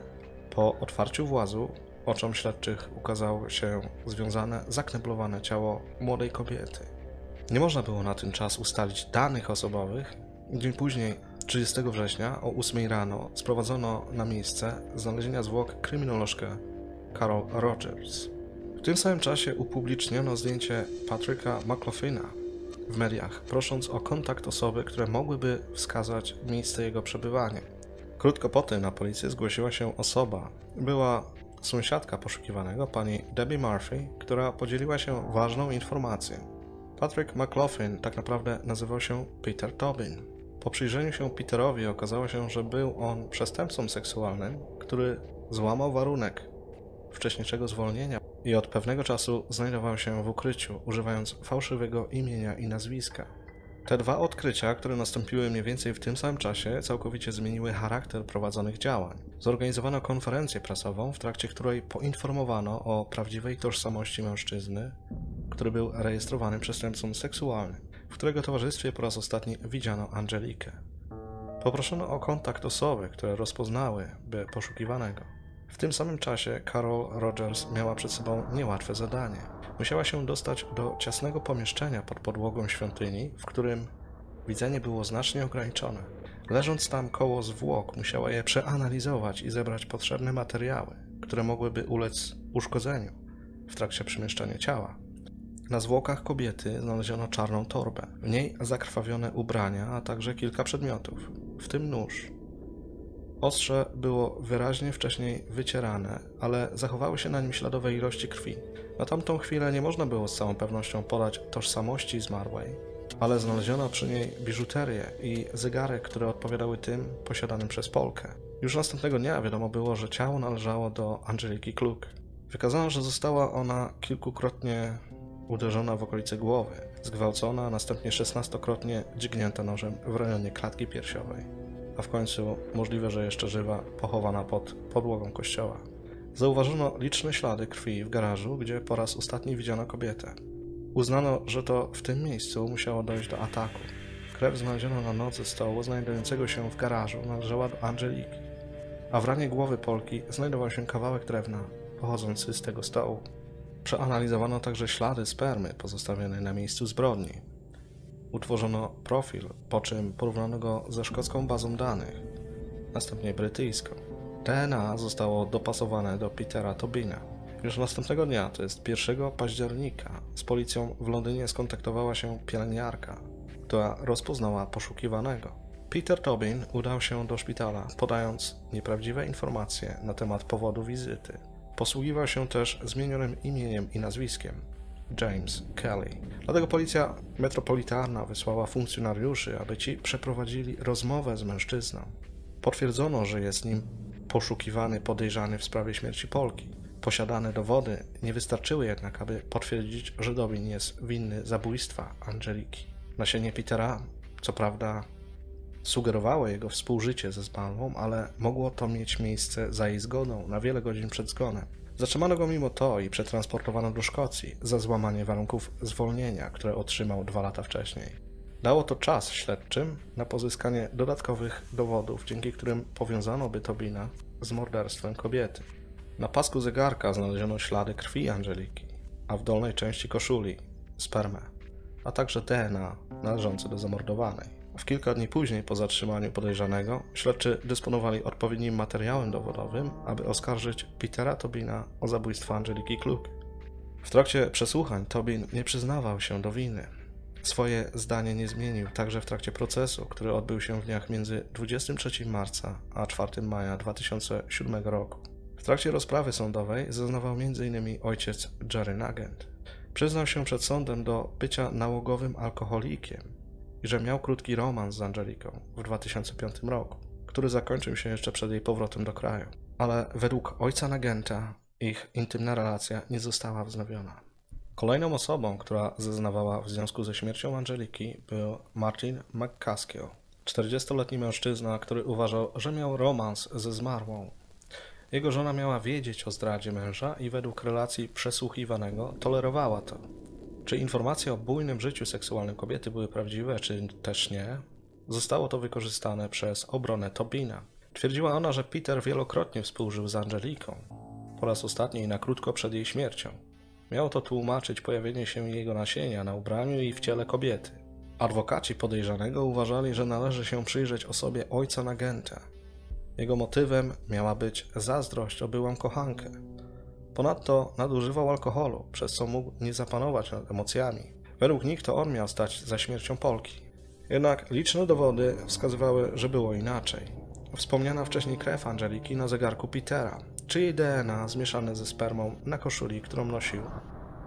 Po otwarciu włazu oczom śledczych ukazało się związane, zakneblowane ciało młodej kobiety. Nie można było na ten czas ustalić danych osobowych. Dzień później, 30 września o 8 rano, sprowadzono na miejsce znalezienia zwłok kryminolożkę Carol Rogers. W tym samym czasie upubliczniono zdjęcie Patryka McLaughlina w mediach, prosząc o kontakt osoby, które mogłyby wskazać miejsce jego przebywania. Krótko po tym na policję zgłosiła się osoba. Była sąsiadka poszukiwanego, pani Debbie Murphy, która podzieliła się ważną informacją. Patrick McLaughlin tak naprawdę nazywał się Peter Tobin. Po przyjrzeniu się Peterowi okazało się, że był on przestępcą seksualnym, który złamał warunek wcześniejszego zwolnienia i od pewnego czasu znajdował się w ukryciu, używając fałszywego imienia i nazwiska. Te dwa odkrycia, które nastąpiły mniej więcej w tym samym czasie, całkowicie zmieniły charakter prowadzonych działań. Zorganizowano konferencję prasową, w trakcie której poinformowano o prawdziwej tożsamości mężczyzny, który był rejestrowanym przestępcą seksualnym, w którego towarzystwie po raz ostatni widziano Angelikę. Poproszono o kontakt osoby, które rozpoznałyby poszukiwanego. W tym samym czasie Carol Rogers miała przed sobą niełatwe zadanie. Musiała się dostać do ciasnego pomieszczenia pod podłogą świątyni, w którym widzenie było znacznie ograniczone. Leżąc tam koło zwłok, musiała je przeanalizować i zebrać potrzebne materiały, które mogłyby ulec uszkodzeniu w trakcie przemieszczania ciała. Na zwłokach kobiety znaleziono czarną torbę, w niej zakrwawione ubrania, a także kilka przedmiotów, w tym nóż. Ostrze było wyraźnie wcześniej wycierane, ale zachowały się na nim śladowe ilości krwi. Na tamtą chwilę nie można było z całą pewnością podać tożsamości zmarłej, ale znaleziono przy niej biżuterię i zegarek, które odpowiadały tym posiadanym przez Polkę. Już następnego dnia wiadomo było, że ciało należało do Angeliki Kluk. Wykazano, że została ona kilkukrotnie uderzona w okolice głowy, zgwałcona, następnie szesnastokrotnie dźgnięta nożem w rejonie klatki piersiowej, a w końcu możliwe, że jeszcze żywa, pochowana pod podłogą kościoła. Zauważono liczne ślady krwi w garażu, gdzie po raz ostatni widziano kobietę. Uznano, że to w tym miejscu musiało dojść do ataku. Krew znaleziono na nodze stołu znajdującego się w garażu należała do Angeliki, a w ranie głowy Polki znajdował się kawałek drewna pochodzący z tego stołu. Przeanalizowano także ślady spermy pozostawione na miejscu zbrodni. Utworzono profil, po czym porównano go ze szkocką bazą danych, następnie brytyjską. DNA zostało dopasowane do Petera Tobina. Już następnego dnia, to jest 1 października, z policją w Londynie skontaktowała się pielęgniarka, która rozpoznała poszukiwanego. Peter Tobin udał się do szpitala, podając nieprawdziwe informacje na temat powodu wizyty. Posługiwał się też zmienionym imieniem i nazwiskiem James Kelly. Dlatego policja metropolitarna wysłała funkcjonariuszy, aby ci przeprowadzili rozmowę z mężczyzną. Potwierdzono, że jest nim poszukiwany podejrzany w sprawie śmierci Polki. Posiadane dowody nie wystarczyły jednak, aby potwierdzić, że Dobin jest winny zabójstwa Angeliki. Nasienie Petera, co prawda, sugerowało jego współżycie ze zmarłą, ale mogło to mieć miejsce za jej zgodą na wiele godzin przed zgonem. Zatrzymano go mimo to i przetransportowano do Szkocji za złamanie warunków zwolnienia, które otrzymał dwa lata wcześniej. Dało to czas śledczym na pozyskanie dodatkowych dowodów, dzięki którym powiązano by Tobina z morderstwem kobiety. Na pasku zegarka znaleziono ślady krwi Angeliki, a w dolnej części koszuli spermę, a także DNA należące do zamordowanej. W kilka dni później po zatrzymaniu podejrzanego śledczy dysponowali odpowiednim materiałem dowodowym, aby oskarżyć Petera Tobina o zabójstwo Angeliki Kluk. W trakcie przesłuchań Tobin nie przyznawał się do winy. Swoje zdanie nie zmienił także w trakcie procesu, który odbył się w dniach między 23 marca a 4 maja 2007 roku. W trakcie rozprawy sądowej zeznawał m.in. ojciec Jerry Nugent. Przyznał się przed sądem do bycia nałogowym alkoholikiem i że miał krótki romans z Angeliką w 2005 roku, który zakończył się jeszcze przed jej powrotem do kraju. Ale według ojca Nagenta ich intymna relacja nie została wznowiona. Kolejną osobą, która zeznawała w związku ze śmiercią Angeliki był Martin McCaskill, 40-letni mężczyzna, który uważał, że miał romans ze zmarłą. Jego żona miała wiedzieć o zdradzie męża i według relacji przesłuchiwanego tolerowała to. Czy informacje o bujnym życiu seksualnym kobiety były prawdziwe, czy też nie? Zostało to wykorzystane przez obronę Tobina. Twierdziła ona, że Peter wielokrotnie współżył z Angeliką, po raz ostatni na krótko przed jej śmiercią. Miało to tłumaczyć pojawienie się jego nasienia na ubraniu i w ciele kobiety. Adwokaci podejrzanego uważali, że należy się przyjrzeć osobie ojca Nagenta. Jego motywem miała być zazdrość o byłą kochankę. Ponadto nadużywał alkoholu, przez co mógł nie zapanować nad emocjami. Według nich to on miał stać za śmiercią Polki. Jednak liczne dowody wskazywały, że było inaczej. Wspomniana wcześniej krew Angeliki na zegarku Petera, czy jej DNA zmieszane ze spermą na koszuli, którą nosił,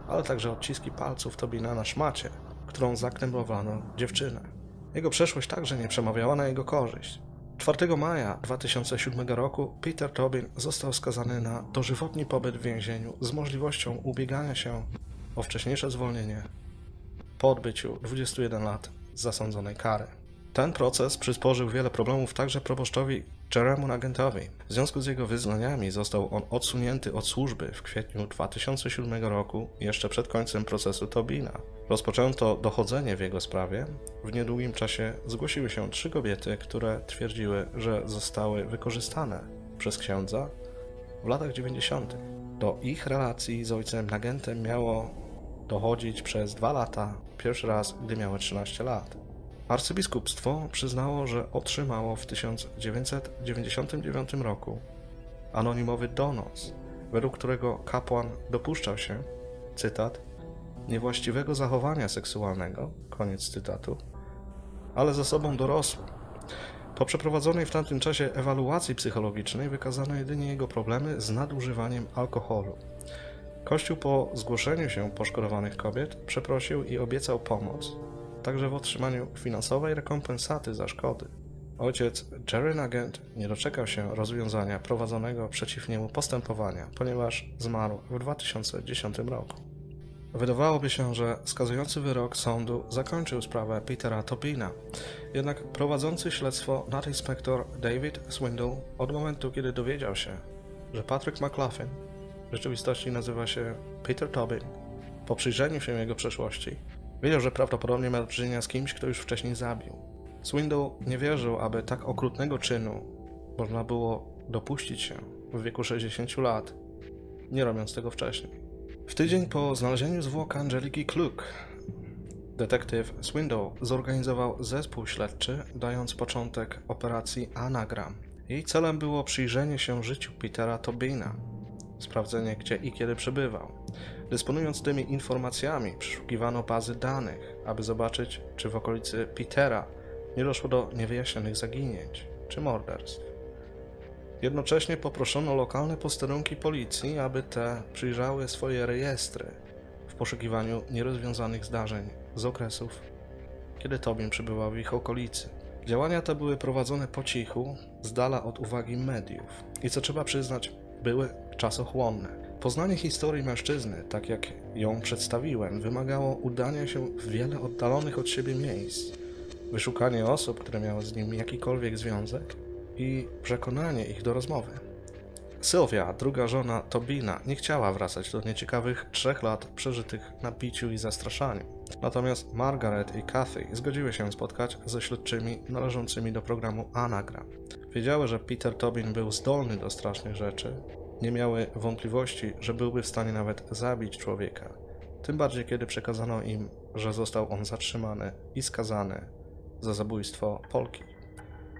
ale także odciski palców Tobina na szmacie, którą zaknębowano dziewczynę. Jego przeszłość także nie przemawiała na jego korzyść. 4 maja 2007 roku Peter Tobin został skazany na dożywotni pobyt w więzieniu z możliwością ubiegania się o wcześniejsze zwolnienie po odbyciu 21 lat zasądzonej kary. Ten proces przysporzył wiele problemów także proboszczowi Jeremu Nagentowi. W związku z jego wyznaniami został on odsunięty od służby w kwietniu 2007 roku, jeszcze przed końcem procesu Tobina. Rozpoczęto dochodzenie w jego sprawie. W niedługim czasie zgłosiły się trzy kobiety, które twierdziły, że zostały wykorzystane przez księdza w latach 90. Do ich relacji z ojcem Nagentem miało dochodzić przez dwa lata, pierwszy raz, gdy miały 13 lat. Arcybiskupstwo przyznało, że otrzymało w 1999 roku anonimowy donos, według którego kapłan dopuszczał się, cytat, niewłaściwego zachowania seksualnego, koniec cytatu, ale z osobą dorosłą. Po przeprowadzonej w tamtym czasie ewaluacji psychologicznej wykazano jedynie jego problemy z nadużywaniem alkoholu. Kościół po zgłoszeniu się poszkodowanych kobiet przeprosił i obiecał pomoc, także w otrzymaniu finansowej rekompensaty za szkody. Ojciec Jerry Nugent nie doczekał się rozwiązania prowadzonego przeciw niemu postępowania, ponieważ zmarł w 2010 roku. Wydawałoby się, że skazujący wyrok sądu zakończył sprawę Petera Topina, jednak prowadzący śledztwo nadinspektor David Swindle od momentu, kiedy dowiedział się, że Patrick McLaughlin w rzeczywistości nazywa się Peter Tobin, po przyjrzeniu się jego przeszłości, wiedział, że prawdopodobnie ma do czynienia z kimś, kto już wcześniej zabił. Swindle nie wierzył, aby tak okrutnego czynu można było dopuścić się w wieku 60 lat, nie robiąc tego wcześniej. W tydzień po znalezieniu zwłok Angeliki Kluk, detektyw Swindle zorganizował zespół śledczy, dając początek operacji Anagram. Jej celem było przyjrzenie się życiu Petera Tobina, sprawdzenie gdzie i kiedy przebywał. Dysponując tymi informacjami, przeszukiwano bazy danych, aby zobaczyć, czy w okolicy Petera nie doszło do niewyjaśnionych zaginięć czy morderstw. Jednocześnie poproszono lokalne posterunki policji, aby te przyjrzały swoje rejestry w poszukiwaniu nierozwiązanych zdarzeń z okresów, kiedy Tobin przebywał w ich okolicy. Działania te były prowadzone po cichu, z dala od uwagi mediów i co trzeba przyznać, były czasochłonne. Poznanie historii mężczyzny, tak jak ją przedstawiłem, wymagało udania się w wiele oddalonych od siebie miejsc, wyszukanie osób, które miały z nim jakikolwiek związek i przekonanie ich do rozmowy. Sylwia, druga żona Tobina, nie chciała wracać do nieciekawych trzech lat przeżytych na piciu i zastraszaniu. Natomiast Margaret i Kathy zgodziły się spotkać ze śledczymi należącymi do programu Anagram. Wiedziały, że Peter Tobin był zdolny do strasznych rzeczy, nie miały wątpliwości, że byłby w stanie nawet zabić człowieka. Tym bardziej, kiedy przekazano im, że został on zatrzymany i skazany za zabójstwo Polki.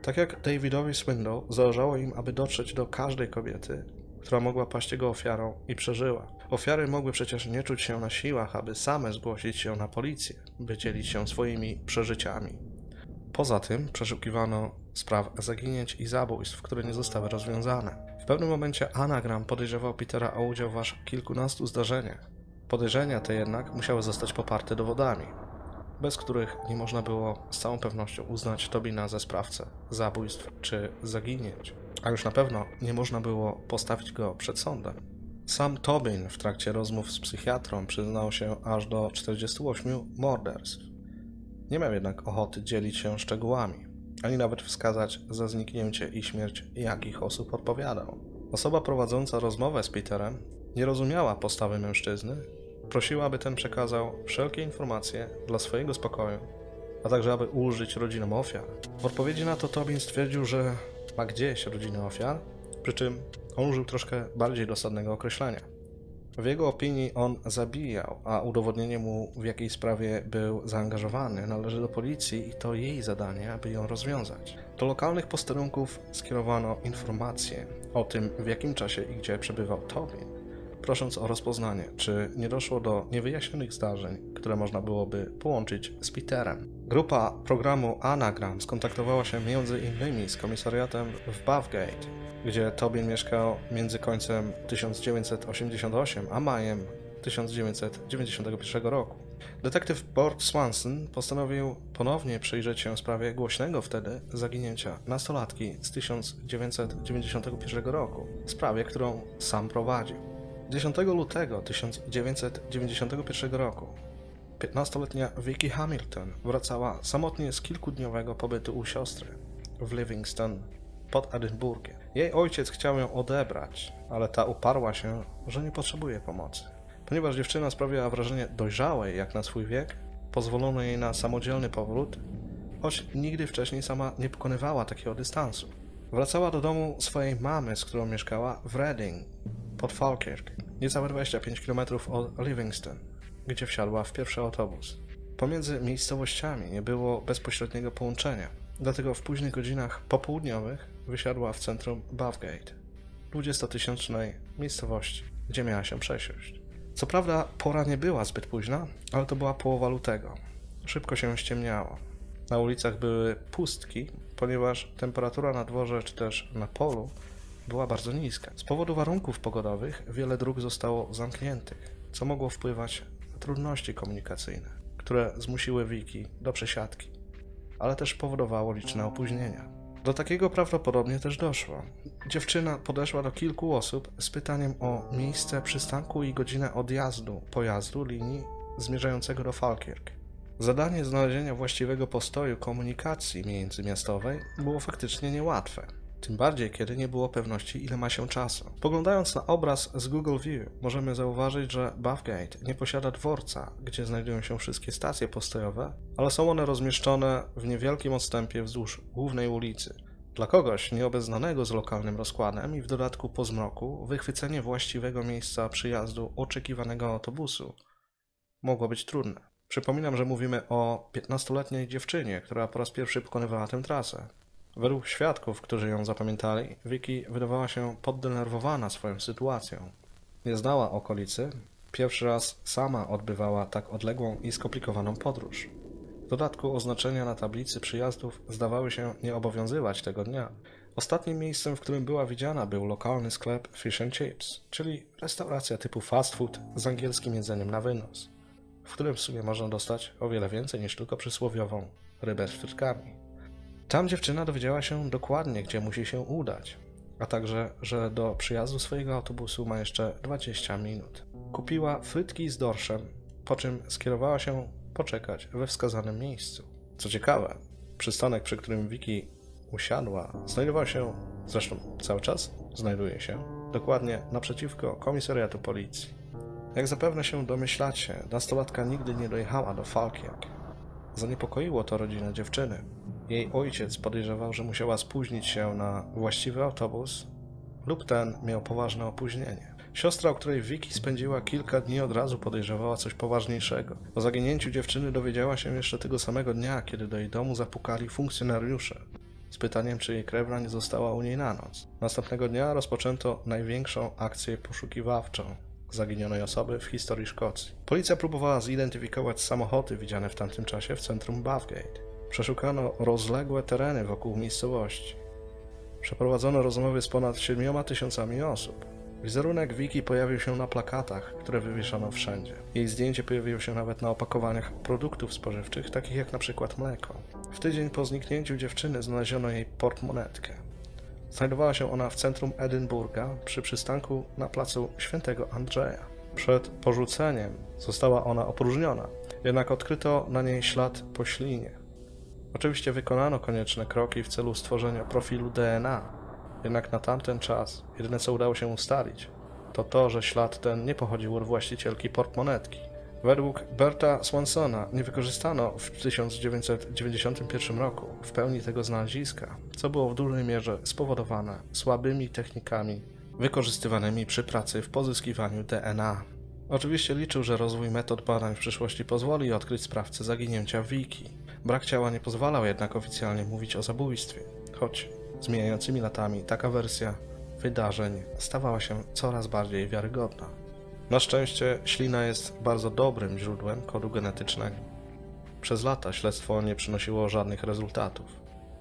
Tak jak Davidowi Swindle zależało im, aby dotrzeć do każdej kobiety, która mogła paść jego ofiarą i przeżyła. Ofiary mogły przecież nie czuć się na siłach, aby same zgłosić się na policję, by dzielić się swoimi przeżyciami. Poza tym przeszukiwano spraw zaginięć i zabójstw, które nie zostały rozwiązane. Pewnym momencie Anagram podejrzewał Petera o udział w aż kilkunastu zdarzeniach. Podejrzenia te jednak musiały zostać poparte dowodami bez których nie można było z całą pewnością uznać Tobina za sprawcę zabójstw czy zaginięć, a już na pewno nie można było postawić go przed sądem. Sam Tobin w trakcie rozmów z psychiatrą przyznał się aż do 48 morderstw. Nie miał jednak ochoty dzielić się szczegółami, ani nawet wskazać za zniknięcie i śmierć jakich osób odpowiadał. Osoba prowadząca rozmowę z Peterem nie rozumiała postawy mężczyzny Prosiła, aby ten przekazał wszelkie informacje dla swojego spokoju, a także aby ulżyć rodzinom ofiar. W odpowiedzi na to Tobin stwierdził, że ma gdzieś rodziny ofiar, przy czym on użył troszkę bardziej dosadnego określenia. W jego opinii on zabijał, a udowodnienie mu, w jakiej sprawie był zaangażowany, należy do policji i to jej zadanie, aby ją rozwiązać. Do lokalnych posterunków skierowano informacje o tym, w jakim czasie i gdzie przebywał Tobin prosząc o rozpoznanie, czy nie doszło do niewyjaśnionych zdarzeń, które można byłoby połączyć z Peterem. Grupa programu Anagram skontaktowała się m.in. z komisariatem w Bathgate, gdzie Tobin mieszkał między końcem 1988 a majem 1991 roku. Detektyw Bort Swanson postanowił ponownie przyjrzeć się sprawie głośnego wtedy zaginięcia nastolatki z 1991 roku, sprawie, którą sam prowadził. 10 lutego 1991 roku 15-letnia Vicky Hamilton wracała samotnie z kilkudniowego pobytu u siostry w Livingston pod Edynburgiem. Jej ojciec chciał ją odebrać, ale ta uparła się, że nie potrzebuje pomocy. Ponieważ dziewczyna sprawiała wrażenie dojrzałej jak na swój wiek, pozwolono jej na samodzielny powrót, choć nigdy wcześniej sama nie pokonywała takiego dystansu. Wracała do domu swojej mamy, z którą mieszkała w Reading pod Falkirk, niecałe 25 km od Livingston, gdzie wsiadła w pierwszy autobus. Pomiędzy miejscowościami nie było bezpośredniego połączenia, dlatego w późnych godzinach popołudniowych wysiadła w centrum Bathgate, 20-tysięcznej miejscowości, gdzie miała się przesiąść. Co prawda pora nie była zbyt późna, ale to była połowa lutego. Szybko się ściemniało. Na ulicach były pustki, ponieważ temperatura na dworze czy też na polu była bardzo niska. Z powodu warunków pogodowych wiele dróg zostało zamkniętych, co mogło wpływać na trudności komunikacyjne, które zmusiły Wiki do przesiadki, ale też powodowało liczne opóźnienia. Do takiego prawdopodobnie też doszło. Dziewczyna podeszła do kilku osób z pytaniem o miejsce przystanku i godzinę odjazdu pojazdu linii zmierzającego do Falkirk. Zadanie znalezienia właściwego postoju komunikacji międzymiastowej było faktycznie niełatwe. Tym bardziej, kiedy nie było pewności, ile ma się czasu. Poglądając na obraz z Google View, możemy zauważyć, że Bathgate nie posiada dworca, gdzie znajdują się wszystkie stacje postojowe, ale są one rozmieszczone w niewielkim odstępie wzdłuż głównej ulicy. Dla kogoś nieobeznanego z lokalnym rozkładem i w dodatku po zmroku, wychwycenie właściwego miejsca przyjazdu oczekiwanego autobusu mogło być trudne. Przypominam, że mówimy o 15-letniej dziewczynie, która po raz pierwszy pokonywała tę trasę. Według świadków, którzy ją zapamiętali, Vicky wydawała się poddenerwowana swoją sytuacją. Nie znała okolicy, pierwszy raz sama odbywała tak odległą i skomplikowaną podróż. W dodatku oznaczenia na tablicy przyjazdów zdawały się nie obowiązywać tego dnia. Ostatnim miejscem, w którym była widziana, był lokalny sklep Fish and Chips, czyli restauracja typu fast food z angielskim jedzeniem na wynos, w którym w sumie można dostać o wiele więcej niż tylko przysłowiową rybę z frytkami. Tam dziewczyna dowiedziała się dokładnie, gdzie musi się udać, a także, że do przyjazdu swojego autobusu ma jeszcze 20 minut. Kupiła frytki z dorszem, po czym skierowała się poczekać we wskazanym miejscu. Co ciekawe, przystanek, przy którym Wiki usiadła, znajdował się, zresztą cały czas znajduje się, dokładnie naprzeciwko komisariatu policji. Jak zapewne się domyślacie, nastolatka nigdy nie dojechała do Falkirk. Zaniepokoiło to rodzinę dziewczyny, jej ojciec podejrzewał, że musiała spóźnić się na właściwy autobus lub ten miał poważne opóźnienie. Siostra, o której Vicky spędziła kilka dni od razu podejrzewała coś poważniejszego. O zaginięciu dziewczyny dowiedziała się jeszcze tego samego dnia, kiedy do jej domu zapukali funkcjonariusze z pytaniem, czy jej krewna nie została u niej na noc. Następnego dnia rozpoczęto największą akcję poszukiwawczą zaginionej osoby w historii Szkocji. Policja próbowała zidentyfikować samochody widziane w tamtym czasie w centrum Bathgate. Przeszukano rozległe tereny wokół miejscowości. Przeprowadzono rozmowy z ponad 7 tysiącami osób. Wizerunek Wiki pojawił się na plakatach, które wywieszano wszędzie. Jej zdjęcie pojawiło się nawet na opakowaniach produktów spożywczych, takich jak na przykład mleko. W tydzień po zniknięciu dziewczyny znaleziono jej portmonetkę. Znajdowała się ona w centrum Edynburga przy przystanku na placu Świętego Andrzeja. Przed porzuceniem została ona opróżniona, jednak odkryto na niej ślad po ślinie. Oczywiście wykonano konieczne kroki w celu stworzenia profilu DNA, jednak na tamten czas jedyne co udało się ustalić, to to, że ślad ten nie pochodził od właścicielki portmonetki. Według Berta Swansona nie wykorzystano w 1991 roku w pełni tego znaleziska, co było w dużej mierze spowodowane słabymi technikami wykorzystywanymi przy pracy w pozyskiwaniu DNA. Oczywiście liczył, że rozwój metod badań w przyszłości pozwoli odkryć sprawcę zaginięcia Wiki. Brak ciała nie pozwalał jednak oficjalnie mówić o zabójstwie, choć z mijającymi latami taka wersja wydarzeń stawała się coraz bardziej wiarygodna. Na szczęście ślina jest bardzo dobrym źródłem kodu genetycznego. Przez lata śledztwo nie przynosiło żadnych rezultatów,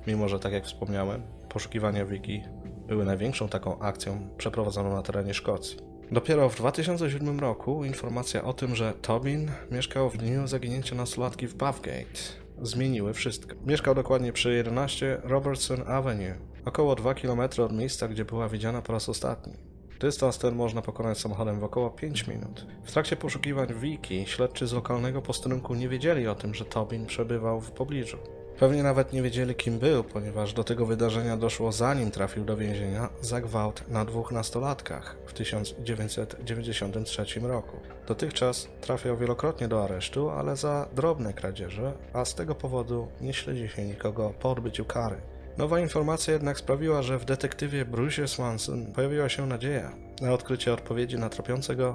mimo że, tak jak wspomniałem, poszukiwania Wiki były największą taką akcją przeprowadzoną na terenie Szkocji. Dopiero w 2007 roku informacja o tym, że Tobin mieszkał w dniu zaginięcia nastolatki w Bathgate zmieniły wszystko. Mieszkał dokładnie przy 11 Robertson Avenue, około 2 km od miejsca, gdzie była widziana po raz ostatni. Dystans ten można pokonać samochodem w około 5 minut. W trakcie poszukiwań Wiki śledczy z lokalnego posterunku nie wiedzieli o tym, że Tobin przebywał w pobliżu. Pewnie nawet nie wiedzieli kim był, ponieważ do tego wydarzenia doszło zanim trafił do więzienia za gwałt na dwóch nastolatkach w 1993 roku. Dotychczas trafiał wielokrotnie do aresztu, ale za drobne kradzieże, a z tego powodu nie śledzi się nikogo po odbyciu kary. Nowa informacja jednak sprawiła, że w detektywie Bruce Swanson pojawiła się nadzieja na odkrycie odpowiedzi na tropiące go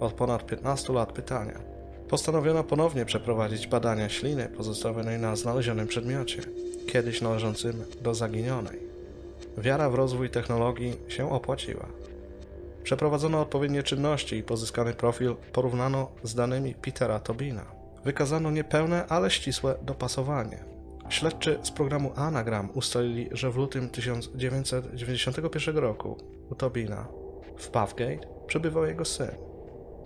od ponad 15 lat pytania. Postanowiono ponownie przeprowadzić badania śliny pozostawionej na znalezionym przedmiocie, kiedyś należącym do zaginionej. Wiara w rozwój technologii się opłaciła. Przeprowadzono odpowiednie czynności i pozyskany profil porównano z danymi Petera Tobina. Wykazano niepełne, ale ścisłe dopasowanie. Śledczy z programu Anagram ustalili, że w lutym 1991 roku u Tobina w Puffgate przebywał jego syn,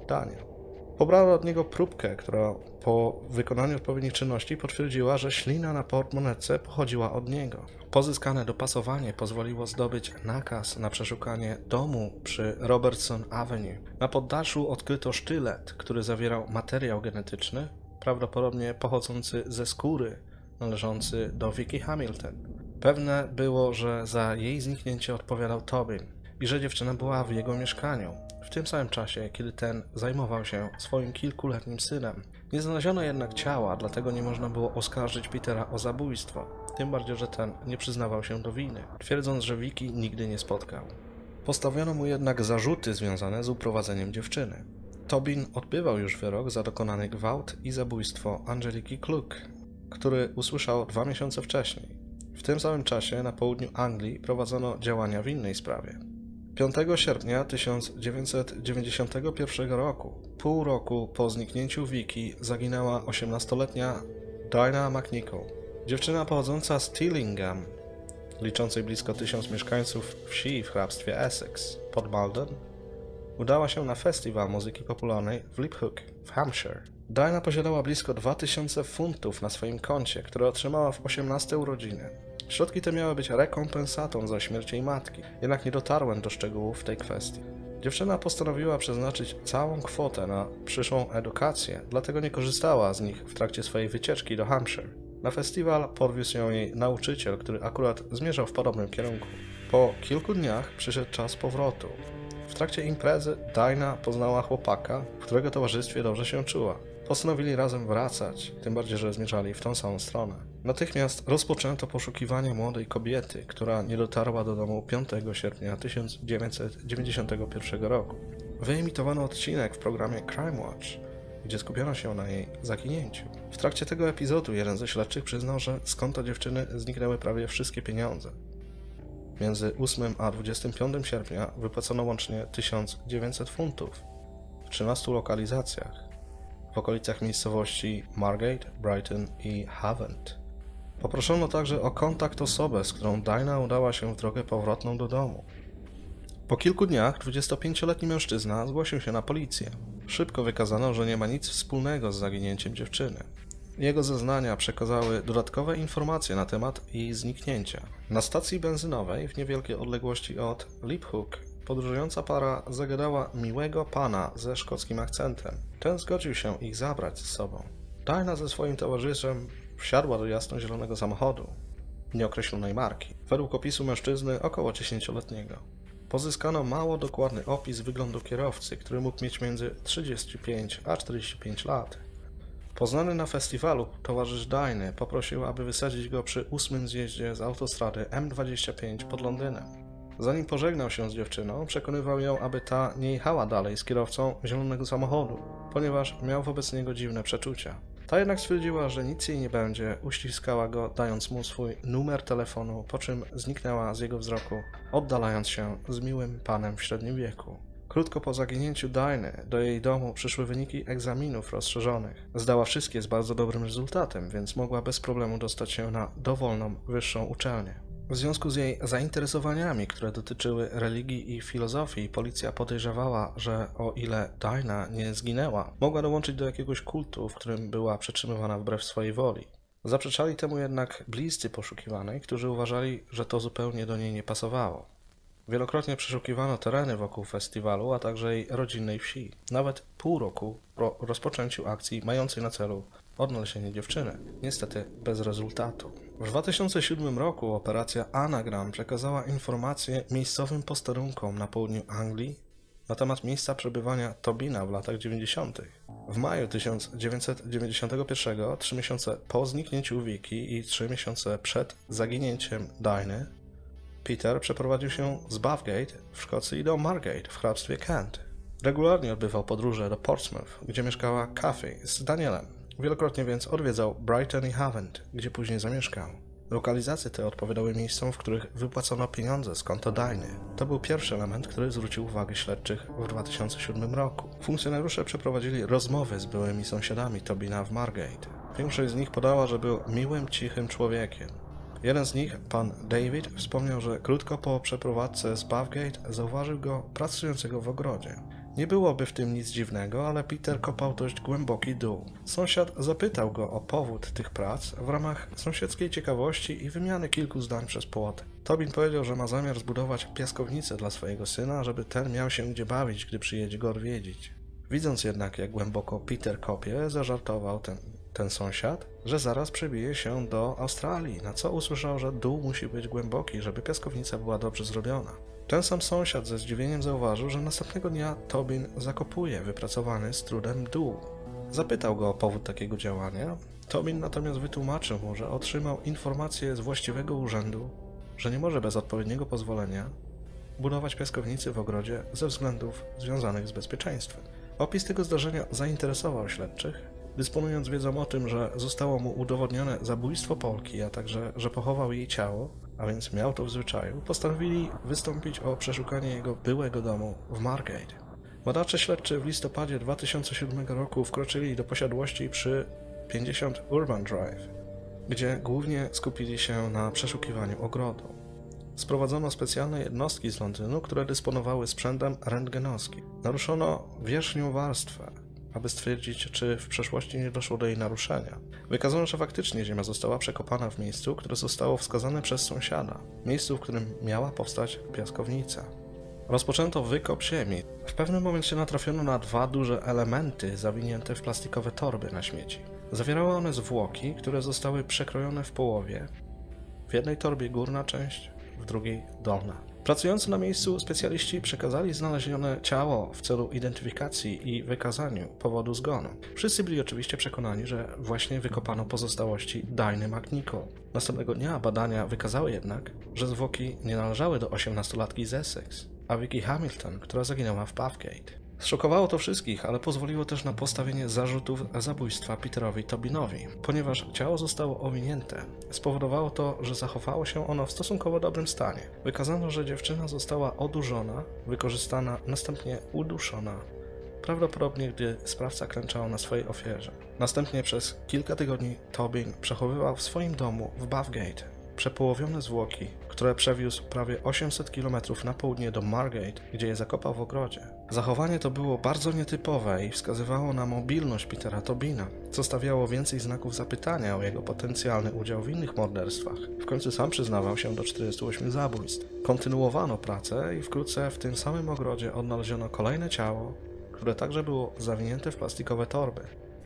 Daniel. Pobrano od niego próbkę, która po wykonaniu odpowiednich czynności potwierdziła, że ślina na portmonetce pochodziła od niego. Pozyskane dopasowanie pozwoliło zdobyć nakaz na przeszukanie domu przy Robertson Avenue. Na poddaszu odkryto sztylet, który zawierał materiał genetyczny, prawdopodobnie pochodzący ze skóry należący do Vicky Hamilton. Pewne było, że za jej zniknięcie odpowiadał Tobin i że dziewczyna była w jego mieszkaniu tym samym czasie, kiedy ten zajmował się swoim kilkuletnim synem. Nie znaleziono jednak ciała, dlatego nie można było oskarżyć Petera o zabójstwo, tym bardziej, że ten nie przyznawał się do winy, twierdząc, że Vicky nigdy nie spotkał. Postawiono mu jednak zarzuty związane z uprowadzeniem dziewczyny. Tobin odbywał już wyrok za dokonany gwałt i zabójstwo Angeliki Kluk, który usłyszał dwa miesiące wcześniej. W tym samym czasie na południu Anglii prowadzono działania w innej sprawie. 5 sierpnia 1991 roku, pół roku po zniknięciu Wiki, zaginęła 18-letnia Dinah McNichol. Dziewczyna pochodząca z Tillingham, liczącej blisko tysiąc mieszkańców wsi w hrabstwie Essex pod Malden, udała się na festiwal muzyki popularnej w Liphook w Hampshire. Diana posiadała blisko 2000 funtów na swoim koncie, które otrzymała w 18 urodziny. Środki te miały być rekompensatą za śmierć jej matki, jednak nie dotarłem do szczegółów w tej kwestii. Dziewczyna postanowiła przeznaczyć całą kwotę na przyszłą edukację, dlatego nie korzystała z nich w trakcie swojej wycieczki do Hampshire. Na festiwal podwiózł ją jej nauczyciel, który akurat zmierzał w podobnym kierunku. Po kilku dniach przyszedł czas powrotu. W trakcie imprezy Dinah poznała chłopaka, w którego towarzystwie dobrze się czuła. Postanowili razem wracać, tym bardziej, że zmierzali w tą samą stronę. Natychmiast rozpoczęto poszukiwanie młodej kobiety, która nie dotarła do domu 5 sierpnia 1991 roku. Wyemitowano odcinek w programie Crime Watch, gdzie skupiono się na jej zaginięciu. W trakcie tego epizodu jeden ze śledczych przyznał, że z konta dziewczyny zniknęły prawie wszystkie pieniądze. Między 8 a 25 sierpnia wypłacono łącznie 1900 funtów w 13 lokalizacjach w okolicach miejscowości Margate, Brighton i Havant. Poproszono także o kontakt osobę, z którą Dinah udała się w drogę powrotną do domu. Po kilku dniach 25-letni mężczyzna zgłosił się na policję. Szybko wykazano, że nie ma nic wspólnego z zaginięciem dziewczyny. Jego zeznania przekazały dodatkowe informacje na temat jej zniknięcia. Na stacji benzynowej w niewielkiej odległości od Liphook podróżująca para zagadała miłego pana ze szkockim akcentem. Ten zgodził się ich zabrać z sobą. Diana ze swoim towarzyszem wsiadła do jasno-zielonego samochodu nieokreślonej marki, według opisu mężczyzny około 10-letniego. Pozyskano mało dokładny opis wyglądu kierowcy, który mógł mieć między 35 a 45 lat. Poznany na festiwalu towarzysz Dajny poprosił, aby wysadzić go przy ósmym zjeździe z autostrady M25 pod Londynem. Zanim pożegnał się z dziewczyną, przekonywał ją, aby ta nie jechała dalej z kierowcą zielonego samochodu, ponieważ miał wobec niego dziwne przeczucia. Ta jednak stwierdziła, że nic jej nie będzie, uściskała go, dając mu swój numer telefonu, po czym zniknęła z jego wzroku, oddalając się z miłym panem w średnim wieku. Krótko po zaginięciu Dajny do jej domu przyszły wyniki egzaminów rozszerzonych. Zdała wszystkie z bardzo dobrym rezultatem, więc mogła bez problemu dostać się na dowolną wyższą uczelnię. W związku z jej zainteresowaniami, które dotyczyły religii i filozofii, policja podejrzewała, że o ile Dinah nie zginęła, mogła dołączyć do jakiegoś kultu, w którym była przetrzymywana wbrew swojej woli. Zaprzeczali temu jednak bliscy poszukiwanej, którzy uważali, że to zupełnie do niej nie pasowało. Wielokrotnie przeszukiwano tereny wokół festiwalu, a także jej rodzinnej wsi. Nawet pół roku po rozpoczęciu akcji mającej na celu odnalezienie dziewczyny. Niestety bez rezultatu. W 2007 roku operacja Anagram przekazała informacje miejscowym posterunkom na południu Anglii na temat miejsca przebywania Tobina w latach 90. W maju 1991, trzy miesiące po zniknięciu Wiki i trzy miesiące przed zaginięciem Diny, Peter przeprowadził się z Bathgate w Szkocji do Margate w hrabstwie Kent. Regularnie odbywał podróże do Portsmouth, gdzie mieszkała Kathy z Danielem. Wielokrotnie więc odwiedzał Brighton i Havant, gdzie później zamieszkał. Lokalizacje te odpowiadały miejscom, w których wypłacono pieniądze z konta Dajny. To był pierwszy element, który zwrócił uwagę śledczych w 2007 roku. Funkcjonariusze przeprowadzili rozmowy z byłymi sąsiadami Tobina w Margate. Większość z nich podała, że był miłym, cichym człowiekiem. Jeden z nich, pan David, wspomniał, że krótko po przeprowadzce z Bathgate zauważył go pracującego w ogrodzie. Nie byłoby w tym nic dziwnego, ale Peter kopał dość głęboki dół. Sąsiad zapytał go o powód tych prac w ramach sąsiedzkiej ciekawości i wymiany kilku zdań przez płot. Tobin powiedział, że ma zamiar zbudować piaskownicę dla swojego syna, żeby ten miał się gdzie bawić, gdy przyjedzie go odwiedzić. Widząc jednak, jak głęboko Peter kopie, zażartował ten, ten sąsiad, że zaraz przebije się do Australii, na co usłyszał, że dół musi być głęboki, żeby piaskownica była dobrze zrobiona. Ten sam sąsiad ze zdziwieniem zauważył, że następnego dnia Tobin zakopuje wypracowany z trudem dół. Zapytał go o powód takiego działania. Tobin natomiast wytłumaczył mu, że otrzymał informację z właściwego urzędu, że nie może bez odpowiedniego pozwolenia budować piaskownicy w ogrodzie ze względów związanych z bezpieczeństwem. Opis tego zdarzenia zainteresował śledczych. Dysponując wiedzą o tym, że zostało mu udowodnione zabójstwo Polki, a także, że pochował jej ciało, a więc miał to w zwyczaju, postanowili wystąpić o przeszukanie jego byłego domu w Margate. Badacze śledczy w listopadzie 2007 roku wkroczyli do posiadłości przy 50 Urban Drive, gdzie głównie skupili się na przeszukiwaniu ogrodu. Sprowadzono specjalne jednostki z Londynu, które dysponowały sprzętem rentgenowskim. Naruszono wierzchnią warstwę, aby stwierdzić, czy w przeszłości nie doszło do jej naruszenia. Wykazano, że faktycznie ziemia została przekopana w miejscu, które zostało wskazane przez sąsiada, miejscu, w którym miała powstać piaskownica. Rozpoczęto wykop ziemi. W pewnym momencie natrafiono na dwa duże elementy zawinięte w plastikowe torby na śmieci. Zawierały one zwłoki, które zostały przekrojone w połowie. W jednej torbie górna część, w drugiej dolna. Pracujący na miejscu specjaliści przekazali znalezione ciało w celu identyfikacji i wykazaniu powodu zgonu. Wszyscy byli oczywiście przekonani, że właśnie wykopano pozostałości Diny McNichol. Następnego dnia badania wykazały jednak, że zwłoki nie należały do 18-latki z Essex, a Vicky Hamilton, która zaginęła w Bathgate. Zszokowało to wszystkich, ale pozwoliło też na postawienie zarzutów zabójstwa Peterowi Tobinowi. Ponieważ ciało zostało owinięte, spowodowało to, że zachowało się ono w stosunkowo dobrym stanie. Wykazano, że dziewczyna została odurzona, wykorzystana, następnie uduszona. Prawdopodobnie, gdy sprawca klęczał na swojej ofierze. Następnie przez kilka tygodni Tobin przechowywał w swoim domu w Bathgate przepołowione zwłoki, które przewiózł prawie 800 km na południe do Margate, gdzie je zakopał w ogrodzie. Zachowanie to było bardzo nietypowe i wskazywało na mobilność Petera Tobina, co stawiało więcej znaków zapytania o jego potencjalny udział w innych morderstwach. W końcu sam przyznawał się do 48 zabójstw. Kontynuowano pracę i wkrótce w tym samym ogrodzie odnaleziono kolejne ciało, które także było zawinięte w plastikowe torby.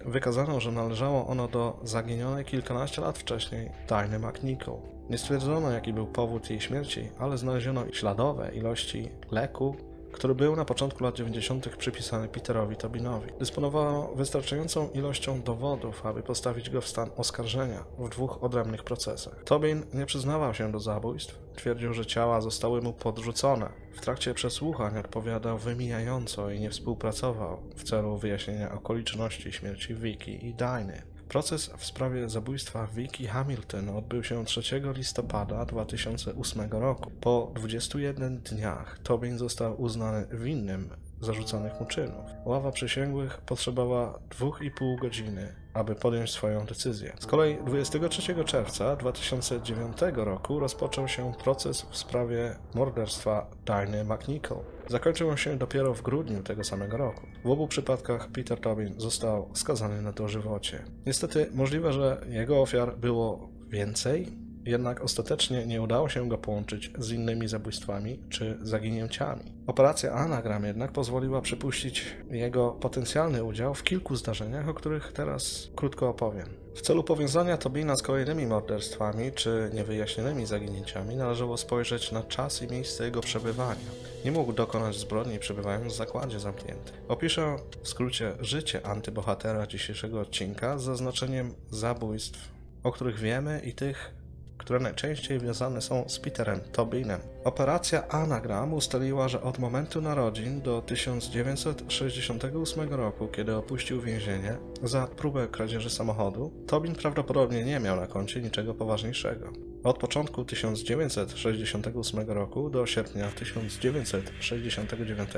Wykazano, że należało ono do zaginionej kilkanaście lat wcześniej Diny McNichol. Nie stwierdzono, jaki był powód jej śmierci, ale znaleziono śladowe ilości leku, który był na początku lat 90. przypisany Peterowi Tobinowi. Dysponowano wystarczającą ilością dowodów, aby postawić go w stan oskarżenia w dwóch odrębnych procesach. Tobin nie przyznawał się do zabójstw, twierdził, że ciała zostały mu podrzucone. W trakcie przesłuchań odpowiadał wymijająco i nie współpracował w celu wyjaśnienia okoliczności śmierci Vicky i Diny. Proces w sprawie zabójstwa Vicky Hamilton odbył się 3 listopada 2008 roku. Po 21 dniach Tobin został uznany winnym zarzuconych mu czynów. Ława przysięgłych potrzebowała 2,5 godziny, aby podjąć swoją decyzję. Z kolei 23 czerwca 2009 roku rozpoczął się proces w sprawie morderstwa Diny McNichol. Zakończył się dopiero w grudniu tego samego roku. W obu przypadkach Peter Tobin został skazany na dożywocie. Niestety możliwe, że jego ofiar było więcej, jednak ostatecznie nie udało się go połączyć z innymi zabójstwami czy zaginięciami. Operacja Anagram jednak pozwoliła przypuścić jego potencjalny udział w kilku zdarzeniach, o których teraz krótko opowiem. W celu powiązania Tobina z kolejnymi morderstwami czy niewyjaśnionymi zaginięciami należało spojrzeć na czas i miejsce jego przebywania. Nie mógł dokonać zbrodni przebywając w zakładzie zamkniętym. Opiszę w skrócie życie antybohatera dzisiejszego odcinka z zaznaczeniem zabójstw, o których wiemy i tych, które najczęściej wiązane są z Peterem Tobinem. Operacja Anagram ustaliła, że od momentu narodzin do 1968 roku, kiedy opuścił więzienie za próbę kradzieży samochodu, Tobin prawdopodobnie nie miał na koncie niczego poważniejszego. Od początku 1968 roku do sierpnia 1969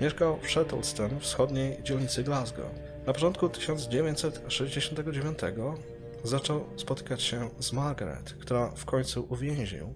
mieszkał w Shettleston, wschodniej dzielnicy Glasgow. Na początku 1969 zaczął spotykać się z Margaret, która w końcu uwięził.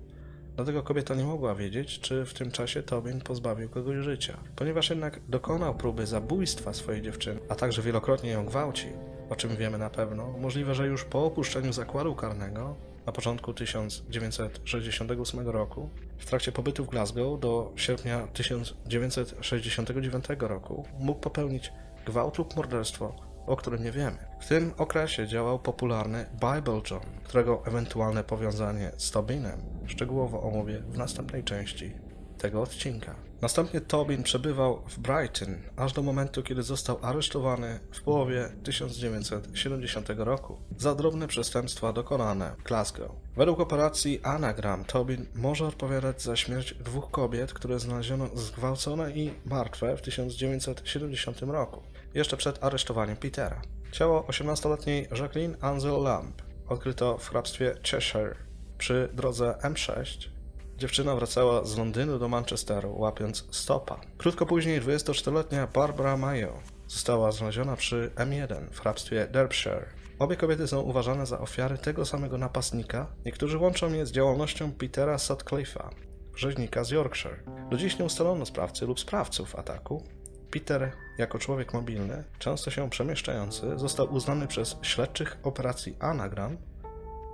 Dlatego kobieta nie mogła wiedzieć, czy w tym czasie Tobin pozbawił kogoś życia. Ponieważ jednak dokonał próby zabójstwa swojej dziewczyny, a także wielokrotnie ją gwałcił, o czym wiemy na pewno, możliwe, że już po opuszczeniu zakładu karnego na początku 1968 roku, w trakcie pobytu w Glasgow do sierpnia 1969 roku, mógł popełnić gwałt lub morderstwo o którym nie wiemy. W tym okresie działał popularny Bible John, którego ewentualne powiązanie z Tobinem szczegółowo omówię w następnej części tego odcinka. Następnie Tobin przebywał w Brighton aż do momentu, kiedy został aresztowany w połowie 1970 roku za drobne przestępstwa dokonane w Glasgow. Według operacji Anagram Tobin może odpowiadać za śmierć dwóch kobiet, które znaleziono zgwałcone i martwe w 1970 roku jeszcze przed aresztowaniem Petera. Ciało 18-letniej Jacqueline Ansel Lamb odkryto w hrabstwie Cheshire przy drodze M6. Dziewczyna wracała z Londynu do Manchesteru, łapiąc stopa. Krótko później 24-letnia Barbara Mayo została znaleziona przy M1 w hrabstwie Derbyshire. Obie kobiety są uważane za ofiary tego samego napastnika. Niektórzy łączą je z działalnością Petera Sutcliffe'a, rzeźnika z Yorkshire. Do dziś nie ustalono sprawcy lub sprawców ataku, Peter, jako człowiek mobilny, często się przemieszczający, został uznany przez śledczych operacji Anagram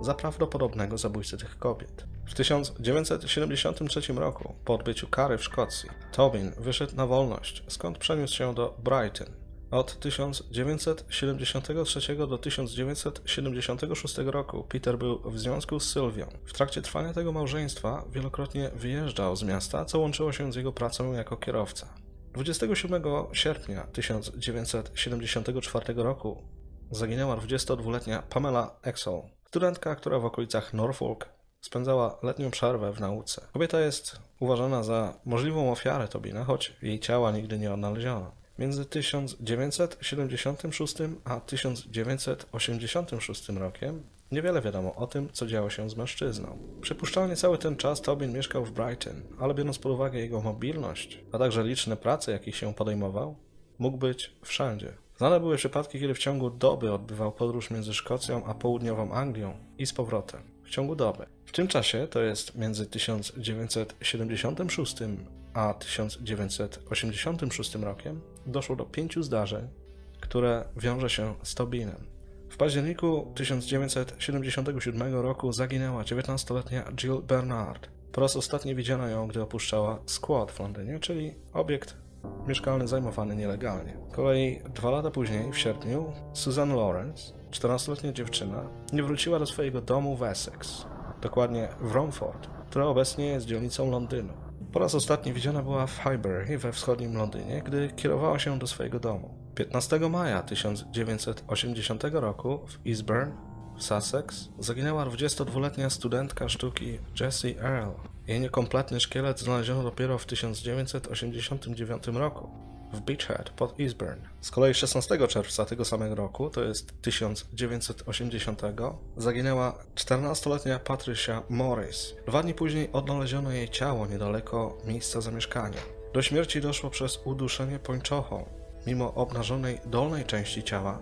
za prawdopodobnego zabójcę tych kobiet. W 1973 roku, po odbyciu kary w Szkocji, Tobin wyszedł na wolność, skąd przeniósł się do Brighton. Od 1973 do 1976 roku Peter był w związku z Sylwią. W trakcie trwania tego małżeństwa wielokrotnie wyjeżdżał z miasta, co łączyło się z jego pracą jako kierowca. 27 sierpnia 1974 roku zaginęła 22-letnia Pamela Exel, studentka, która w okolicach Norfolk spędzała letnią przerwę w nauce. Kobieta jest uważana za możliwą ofiarę Tobina, choć jej ciała nigdy nie odnaleziono. Między 1976 a 1986 rokiem Niewiele wiadomo o tym, co działo się z mężczyzną. Przypuszczalnie cały ten czas Tobin mieszkał w Brighton, ale biorąc pod uwagę jego mobilność, a także liczne prace, jakich się podejmował, mógł być wszędzie. Znane były przypadki, kiedy w ciągu doby odbywał podróż między Szkocją a południową Anglią i z powrotem. W ciągu doby. W tym czasie, to jest między 1976 a 1986 rokiem, doszło do pięciu zdarzeń, które wiąże się z Tobinem. W październiku 1977 roku zaginęła 19-letnia Jill Bernard. Po raz ostatni widziano ją, gdy opuszczała skład w Londynie, czyli obiekt mieszkalny zajmowany nielegalnie. Z kolei dwa lata później, w sierpniu, Susan Lawrence, 14-letnia dziewczyna, nie wróciła do swojego domu w Essex, dokładnie w Romford, która obecnie jest dzielnicą Londynu. Po raz ostatni widziana była w Highbury we wschodnim Londynie, gdy kierowała się do swojego domu. 15 maja 1980 roku w Eastbourne, w Sussex, zaginęła 22-letnia studentka sztuki Jessie Earl. Jej niekompletny szkielet znaleziono dopiero w 1989 roku w Beachhead pod Eastbourne. Z kolei 16 czerwca tego samego roku, to jest 1980, zaginęła 14-letnia Patricia Morris. Dwa dni później odnaleziono jej ciało niedaleko miejsca zamieszkania. Do śmierci doszło przez uduszenie pończochą, Mimo obnażonej dolnej części ciała,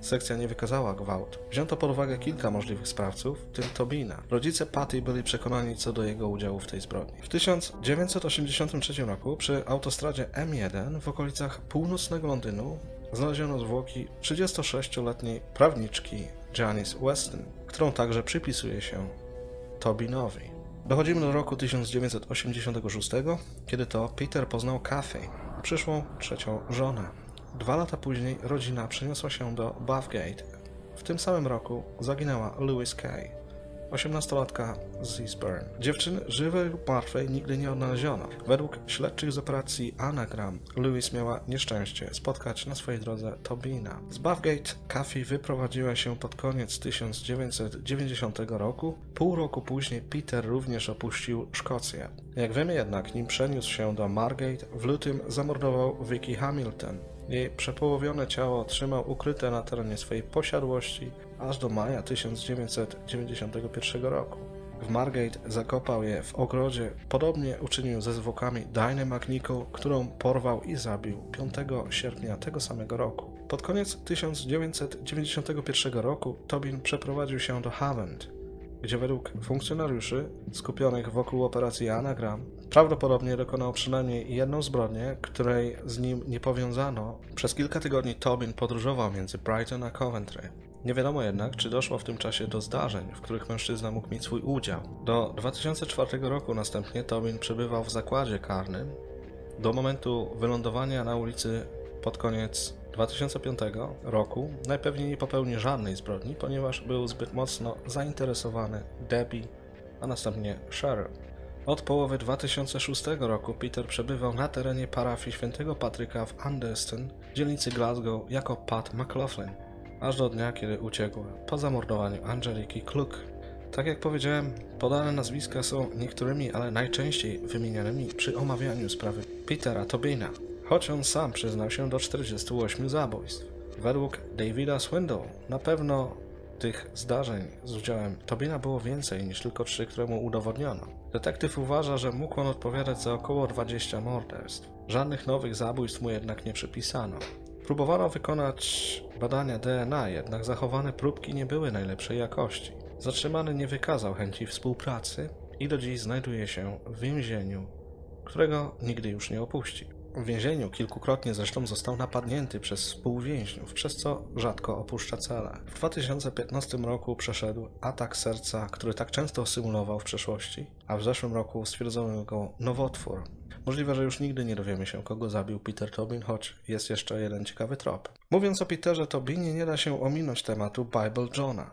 sekcja nie wykazała gwałt. Wzięto pod uwagę kilka możliwych sprawców, w tym Tobina. Rodzice Patty byli przekonani co do jego udziału w tej zbrodni. W 1983 roku przy autostradzie M1 w okolicach północnego Londynu znaleziono zwłoki 36-letniej prawniczki Janice Weston, którą także przypisuje się Tobinowi. Dochodzimy do roku 1986, kiedy to Peter poznał Kathy, przyszłą trzecią żonę. Dwa lata później rodzina przeniosła się do Bathgate. W tym samym roku zaginęła Louis Kay, 18-latka z Eastburn. Dziewczyny żywej lub martwej nigdy nie odnaleziono. Według śledczych z operacji Anagram, Louis miała nieszczęście spotkać na swojej drodze Tobina. Z Bathgate Kathy wyprowadziła się pod koniec 1990 roku. Pół roku później Peter również opuścił Szkocję. Jak wiemy jednak, nim przeniósł się do Margate, w lutym zamordował Vicky Hamilton. Jej przepołowione ciało trzymał ukryte na terenie swojej posiadłości aż do maja 1991 roku. W Margate zakopał je w ogrodzie. Podobnie uczynił ze zwłokami Dinah McNichol, którą porwał i zabił 5 sierpnia tego samego roku. Pod koniec 1991 roku Tobin przeprowadził się do Havant, gdzie według funkcjonariuszy skupionych wokół operacji Anagram prawdopodobnie dokonał przynajmniej jedną zbrodnię, której z nim nie powiązano. Przez kilka tygodni Tobin podróżował między Brighton a Coventry. Nie wiadomo jednak, czy doszło w tym czasie do zdarzeń, w których mężczyzna mógł mieć swój udział. Do 2004 roku następnie Tobin przebywał w zakładzie karnym do momentu wylądowania na ulicy pod koniec 2005 roku najpewniej nie popełni żadnej zbrodni, ponieważ był zbyt mocno zainteresowany Debbie, a następnie Cheryl. Od połowy 2006 roku Peter przebywał na terenie parafii świętego Patryka w Anderston, dzielnicy Glasgow, jako Pat McLaughlin, aż do dnia, kiedy uciekł po zamordowaniu Angeliki Kluk. Tak jak powiedziałem, podane nazwiska są niektórymi, ale najczęściej wymienianymi przy omawianiu sprawy Petera Tobina, choć on sam przyznał się do 48 zabójstw. Według Davida Swindle na pewno tych zdarzeń z udziałem Tobina było więcej niż tylko trzy, które mu udowodniono. Detektyw uważa, że mógł on odpowiadać za około 20 morderstw. Żadnych nowych zabójstw mu jednak nie przypisano. Próbowano wykonać badania DNA, jednak zachowane próbki nie były najlepszej jakości. Zatrzymany nie wykazał chęci współpracy i do dziś znajduje się w więzieniu, którego nigdy już nie opuści. W więzieniu kilkukrotnie zresztą został napadnięty przez współwięźniów, przez co rzadko opuszcza cele. W 2015 roku przeszedł atak serca, który tak często symulował w przeszłości, a w zeszłym roku stwierdzono go nowotwór. Możliwe, że już nigdy nie dowiemy się, kogo zabił Peter Tobin, choć jest jeszcze jeden ciekawy trop. Mówiąc o Peterze Tobinie, nie da się ominąć tematu Bible Johna.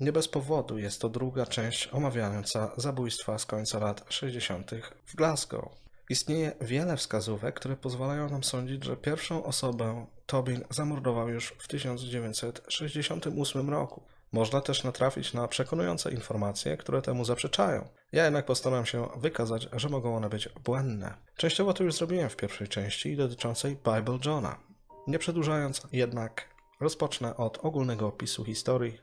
Nie bez powodu jest to druga część omawiająca zabójstwa z końca lat 60. w Glasgow. Istnieje wiele wskazówek, które pozwalają nam sądzić, że pierwszą osobę Tobin zamordował już w 1968 roku. Można też natrafić na przekonujące informacje, które temu zaprzeczają. Ja jednak postaram się wykazać, że mogą one być błędne. Częściowo to już zrobiłem w pierwszej części dotyczącej Bible Johna. Nie przedłużając jednak, rozpocznę od ogólnego opisu historii,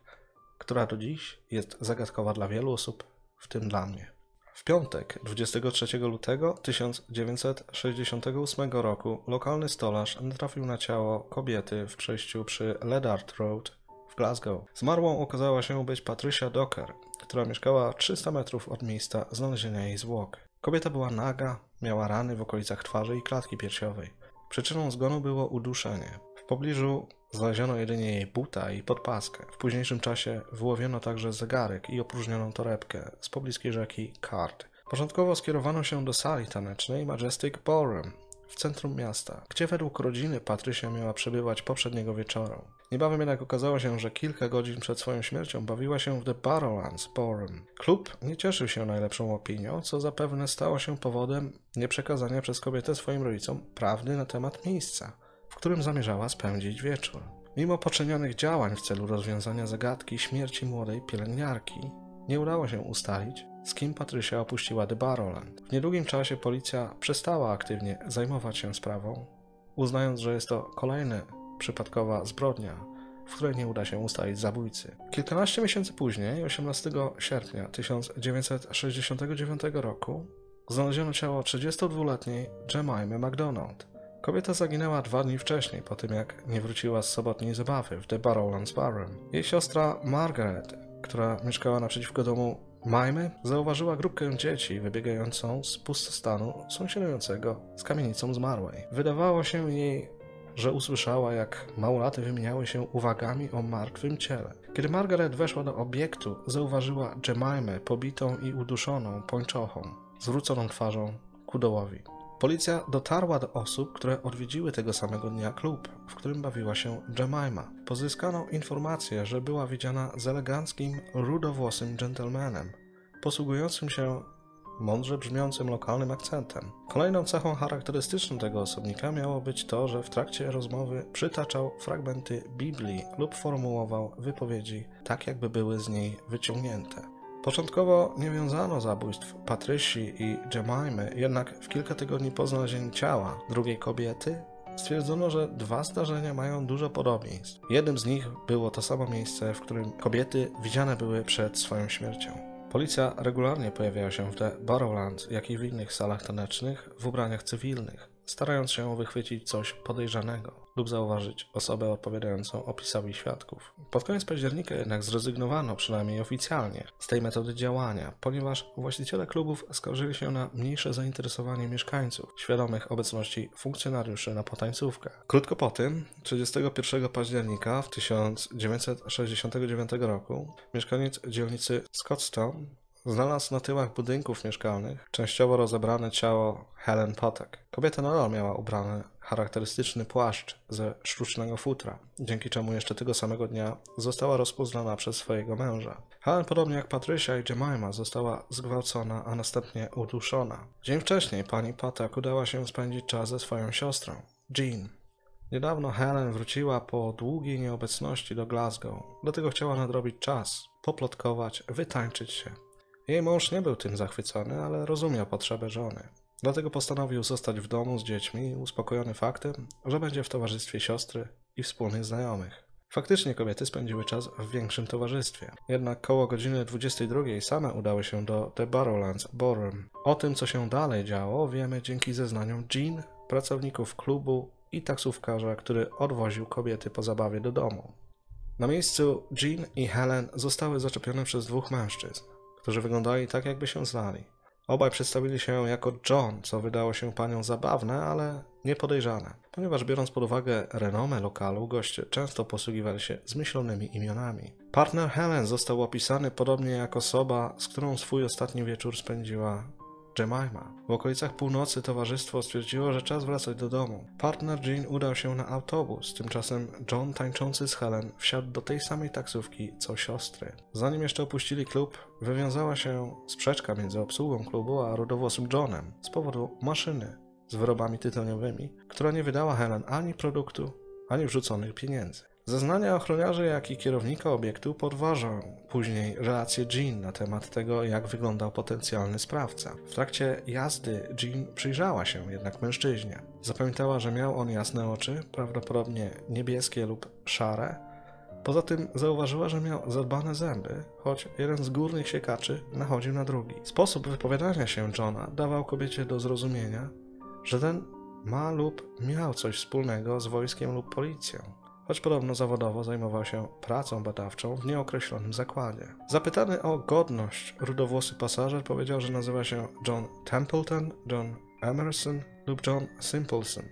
która do dziś jest zagadkowa dla wielu osób, w tym dla mnie. W piątek, 23 lutego 1968 roku, lokalny stolarz natrafił na ciało kobiety w przejściu przy Ledard Road w Glasgow. Zmarłą okazała się być Patricia Docker, która mieszkała 300 metrów od miejsca znalezienia jej zwłok. Kobieta była naga, miała rany w okolicach twarzy i klatki piersiowej. Przyczyną zgonu było uduszenie. W pobliżu znaleziono jedynie jej buta i podpaskę. W późniejszym czasie wyłowiono także zegarek i opróżnioną torebkę z pobliskiej rzeki Card. Początkowo skierowano się do sali tanecznej Majestic Ballroom w centrum miasta, gdzie według rodziny Patrycja miała przebywać poprzedniego wieczoru. Niebawem jednak okazało się, że kilka godzin przed swoją śmiercią bawiła się w The Barrowlands Ballroom. Klub nie cieszył się najlepszą opinią, co zapewne stało się powodem nieprzekazania przez kobietę swoim rodzicom prawdy na temat miejsca, którym zamierzała spędzić wieczór. Mimo poczynionych działań w celu rozwiązania zagadki śmierci młodej pielęgniarki, nie udało się ustalić, z kim Patrycja opuściła The Barrowland. W niedługim czasie policja przestała aktywnie zajmować się sprawą, uznając, że jest to kolejna przypadkowa zbrodnia, w której nie uda się ustalić zabójcy. Kilkanaście miesięcy później, 18 sierpnia 1969 roku, znaleziono ciało 32-letniej Jemimy MacDonald. Kobieta zaginęła dwa dni wcześniej, po tym jak nie wróciła z sobotniej zabawy w The Barrowlands Barroom. Jej siostra Margaret, która mieszkała naprzeciwko domu Majmy zauważyła grupkę dzieci wybiegającą z pustostanu sąsiadującego z kamienicą zmarłej. Wydawało się jej, że usłyszała, jak małolaty wymieniały się uwagami o martwym ciele. Kiedy Margaret weszła do obiektu, zauważyła Jemimę pobitą i uduszoną pończochą, zwróconą twarzą ku dołowi. Policja dotarła do osób, które odwiedziły tego samego dnia klub, w którym bawiła się Jemima. Pozyskano informację, że była widziana z eleganckim, rudowłosym gentlemanem, posługującym się mądrze brzmiącym lokalnym akcentem. Kolejną cechą charakterystyczną tego osobnika miało być to, że w trakcie rozmowy przytaczał fragmenty Biblii lub formułował wypowiedzi tak, jakby były z niej wyciągnięte. Początkowo nie wiązano zabójstw Patrysi i Jemimy, jednak w kilka tygodni po znalezieniu ciała drugiej kobiety stwierdzono, że dwa zdarzenia mają dużo podobieństw. Jednym z nich było to samo miejsce, w którym kobiety widziane były przed swoją śmiercią. Policja regularnie pojawiała się w The Barrowlands, jak i w innych salach tanecznych w ubraniach cywilnych, starając się wychwycić coś podejrzanego lub zauważyć osobę odpowiadającą opisowi świadków. Pod koniec października jednak zrezygnowano, przynajmniej oficjalnie, z tej metody działania, ponieważ właściciele klubów skarżyli się na mniejsze zainteresowanie mieszkańców, świadomych obecności funkcjonariuszy na potańcówkach. Krótko po tym, 31 października w 1969 roku, mieszkaniec dzielnicy Scottstown Znalazł na tyłach budynków mieszkalnych częściowo rozebrane ciało Helen Potek. Kobieta nadal miała ubrany charakterystyczny płaszcz ze sztucznego futra, dzięki czemu jeszcze tego samego dnia została rozpoznana przez swojego męża. Helen, podobnie jak Patrycia i Jemima, została zgwałcona, a następnie uduszona. Dzień wcześniej pani Potek udała się spędzić czas ze swoją siostrą, Jean. Niedawno Helen wróciła po długiej nieobecności do Glasgow, dlatego chciała nadrobić czas, poplotkować, wytańczyć się. Jej mąż nie był tym zachwycony, ale rozumiał potrzebę żony. Dlatego postanowił zostać w domu z dziećmi, uspokojony faktem, że będzie w towarzystwie siostry i wspólnych znajomych. Faktycznie kobiety spędziły czas w większym towarzystwie. Jednak koło godziny 22 same udały się do The Barrowlands Ballroom. O tym, co się dalej działo, wiemy dzięki zeznaniom Jean, pracowników klubu i taksówkarza, który odwoził kobiety po zabawie do domu. Na miejscu Jean i Helen zostały zaczepione przez dwóch mężczyzn którzy wyglądali tak, jakby się znali. Obaj przedstawili się jako John, co wydało się panią zabawne, ale niepodejrzane, ponieważ biorąc pod uwagę renomę lokalu, goście często posługiwali się zmyślonymi imionami. Partner Helen został opisany podobnie jak osoba, z którą swój ostatni wieczór spędziła Jemima. W okolicach północy towarzystwo stwierdziło, że czas wracać do domu. Partner Jean udał się na autobus, tymczasem John tańczący z Helen wsiadł do tej samej taksówki co siostry. Zanim jeszcze opuścili klub, wywiązała się sprzeczka między obsługą klubu a rodowłosym Johnem z powodu maszyny z wyrobami tytoniowymi, która nie wydała Helen ani produktu, ani wrzuconych pieniędzy. Zeznania ochroniarzy, jak i kierownika obiektu podważą później relację Jean na temat tego, jak wyglądał potencjalny sprawca. W trakcie jazdy Jean przyjrzała się jednak mężczyźnie. Zapamiętała, że miał on jasne oczy, prawdopodobnie niebieskie lub szare. Poza tym zauważyła, że miał zadbane zęby, choć jeden z górnych siekaczy nachodził na drugi. Sposób wypowiadania się Johna dawał kobiecie do zrozumienia, że ten ma lub miał coś wspólnego z wojskiem lub policją choć podobno zawodowo zajmował się pracą badawczą w nieokreślonym zakładzie. Zapytany o godność, rudowłosy pasażer powiedział, że nazywa się John Templeton, John Emerson lub John Simpleson.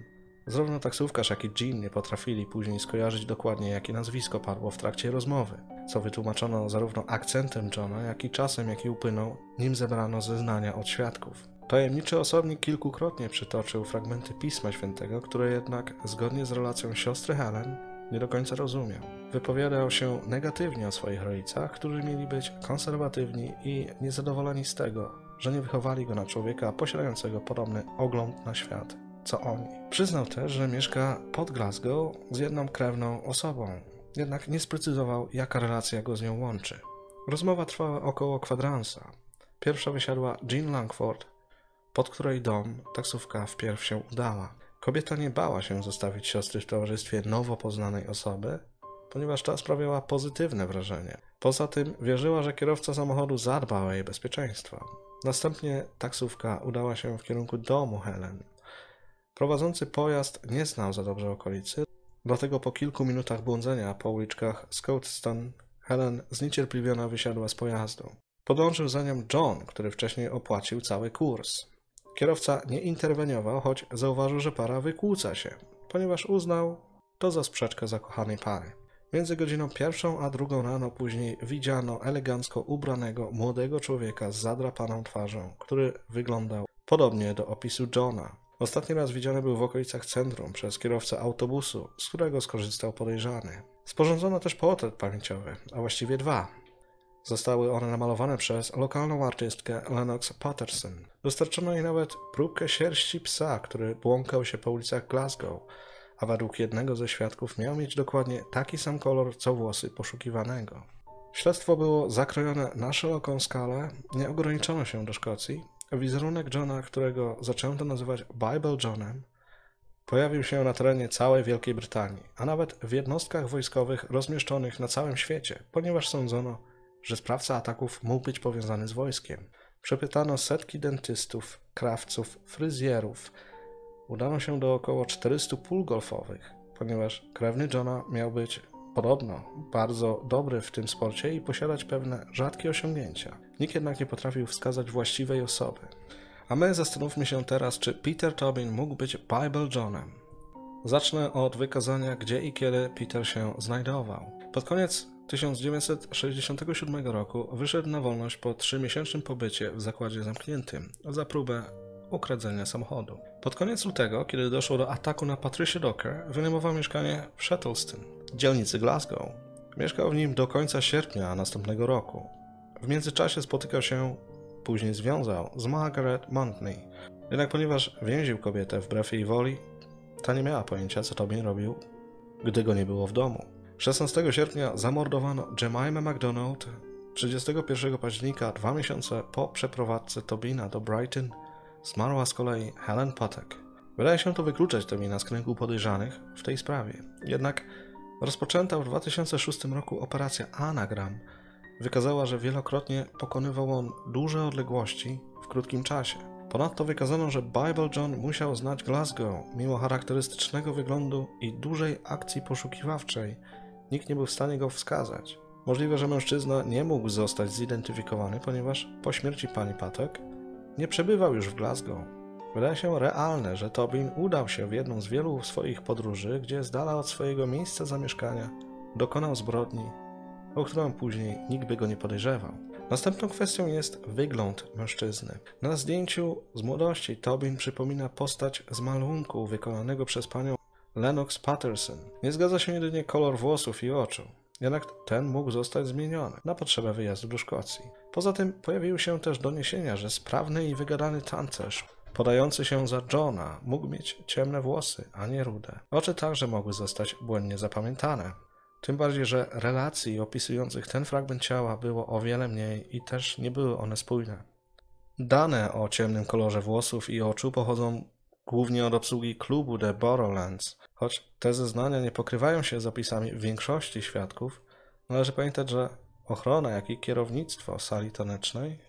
Zarówno taksówkarz, jak i Jean nie potrafili później skojarzyć dokładnie, jakie nazwisko padło w trakcie rozmowy, co wytłumaczono zarówno akcentem Johna, jak i czasem, jaki upłynął, nim zebrano zeznania od świadków. Tajemniczy osobnik kilkukrotnie przytoczył fragmenty Pisma Świętego, które jednak, zgodnie z relacją siostry Helen, nie do końca rozumiał. Wypowiadał się negatywnie o swoich rodzicach, którzy mieli być konserwatywni i niezadowoleni z tego, że nie wychowali go na człowieka posiadającego podobny ogląd na świat, co oni. Przyznał też, że mieszka pod Glasgow z jedną krewną osobą, jednak nie sprecyzował, jaka relacja go z nią łączy. Rozmowa trwała około kwadransa. Pierwsza wysiadła Jean Langford, pod której dom taksówka wpierw się udała. Kobieta nie bała się zostawić siostry w towarzystwie nowo poznanej osoby, ponieważ ta sprawiała pozytywne wrażenie. Poza tym wierzyła, że kierowca samochodu zadba o jej bezpieczeństwo. Następnie taksówka udała się w kierunku domu Helen. Prowadzący pojazd nie znał za dobrze okolicy, dlatego po kilku minutach błądzenia po uliczkach Scotstoun Helen zniecierpliwiona wysiadła z pojazdu. Podążył za nią John, który wcześniej opłacił cały kurs. Kierowca nie interweniował, choć zauważył, że para wykłóca się. ponieważ uznał to za sprzeczkę zakochanej pary. Między godziną pierwszą a drugą rano później widziano elegancko ubranego młodego człowieka z zadrapaną twarzą, który wyglądał podobnie do opisu Johna. Ostatni raz widziany był w okolicach centrum przez kierowcę autobusu, z którego skorzystał podejrzany. Sporządzono też portret pamięciowy, a właściwie dwa. Zostały one namalowane przez lokalną artystkę Lennox Patterson. Dostarczono jej nawet próbkę sierści psa, który błąkał się po ulicach Glasgow, a według jednego ze świadków miał mieć dokładnie taki sam kolor co włosy poszukiwanego. Śledztwo było zakrojone na szeroką skalę, nie ograniczono się do Szkocji. Wizerunek Johna, którego zaczęto nazywać Bible Johnem, pojawił się na terenie całej Wielkiej Brytanii, a nawet w jednostkach wojskowych rozmieszczonych na całym świecie, ponieważ sądzono, że sprawca ataków mógł być powiązany z wojskiem. Przepytano setki dentystów, krawców, fryzjerów. Udano się do około 400 pól golfowych, ponieważ krewny Johna miał być podobno bardzo dobry w tym sporcie i posiadać pewne rzadkie osiągnięcia. Nikt jednak nie potrafił wskazać właściwej osoby. A my zastanówmy się teraz, czy Peter Tobin mógł być Bible Johnem. Zacznę od wykazania, gdzie i kiedy Peter się znajdował. Pod koniec 1967 roku wyszedł na wolność po trzymiesięcznym pobycie w zakładzie zamkniętym za próbę ukradzenia samochodu. Pod koniec lutego, kiedy doszło do ataku na Patricia Docker, wynajmował mieszkanie w Shettleston, dzielnicy Glasgow. Mieszkał w nim do końca sierpnia następnego roku. W międzyczasie spotykał się, później związał z Margaret Montney. Jednak ponieważ więził kobietę wbrew jej woli, ta nie miała pojęcia, co Tobin robił, gdy go nie było w domu. 16 sierpnia zamordowano Jemima MacDonald. 31 października, dwa miesiące po przeprowadzce Tobina do Brighton, zmarła z kolei Helen Potek. Wydaje się to wykluczać Tobina z kręgu podejrzanych w tej sprawie. Jednak rozpoczęta w 2006 roku operacja Anagram wykazała, że wielokrotnie pokonywał on duże odległości w krótkim czasie. Ponadto wykazano, że Bible John musiał znać Glasgow, mimo charakterystycznego wyglądu i dużej akcji poszukiwawczej. Nikt nie był w stanie go wskazać. Możliwe, że mężczyzna nie mógł zostać zidentyfikowany, ponieważ po śmierci pani Patek nie przebywał już w Glasgow. Wydaje się realne, że Tobin udał się w jedną z wielu swoich podróży, gdzie z dala od swojego miejsca zamieszkania dokonał zbrodni, o którą później nikt by go nie podejrzewał. Następną kwestią jest wygląd mężczyzny. Na zdjęciu z młodości Tobin przypomina postać z malunku wykonanego przez panią Lennox Patterson. Nie zgadza się jedynie kolor włosów i oczu. Jednak ten mógł zostać zmieniony na potrzebę wyjazdu do Szkocji. Poza tym pojawiły się też doniesienia, że sprawny i wygadany tancerz, podający się za Johna, mógł mieć ciemne włosy, a nie rude. Oczy także mogły zostać błędnie zapamiętane. Tym bardziej, że relacji opisujących ten fragment ciała było o wiele mniej i też nie były one spójne. Dane o ciemnym kolorze włosów i oczu pochodzą głównie od obsługi klubu The Borderlands. Choć te zeznania nie pokrywają się z opisami większości świadków, należy pamiętać, że ochrona, jak i kierownictwo sali tanecznej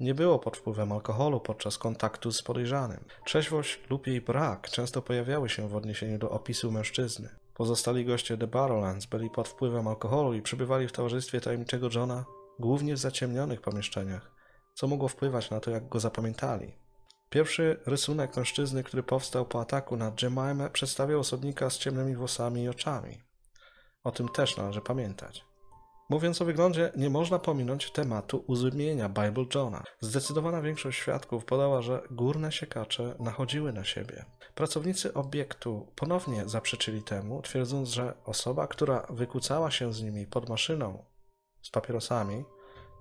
nie było pod wpływem alkoholu podczas kontaktu z podejrzanym. Trzeźwość lub jej brak często pojawiały się w odniesieniu do opisu mężczyzny. Pozostali goście The Barrowlands byli pod wpływem alkoholu i przebywali w towarzystwie tajemniczego Johna głównie w zaciemnionych pomieszczeniach, co mogło wpływać na to, jak go zapamiętali. Pierwszy rysunek mężczyzny, który powstał po ataku na Jemimę, przedstawiał osobnika z ciemnymi włosami i oczami. O tym też należy pamiętać. Mówiąc o wyglądzie, nie można pominąć tematu uzumienia Bible Johna. Zdecydowana większość świadków podała, że górne siekacze nachodziły na siebie. Pracownicy obiektu ponownie zaprzeczyli temu, twierdząc, że osoba, która wykucała się z nimi pod maszyną z papierosami,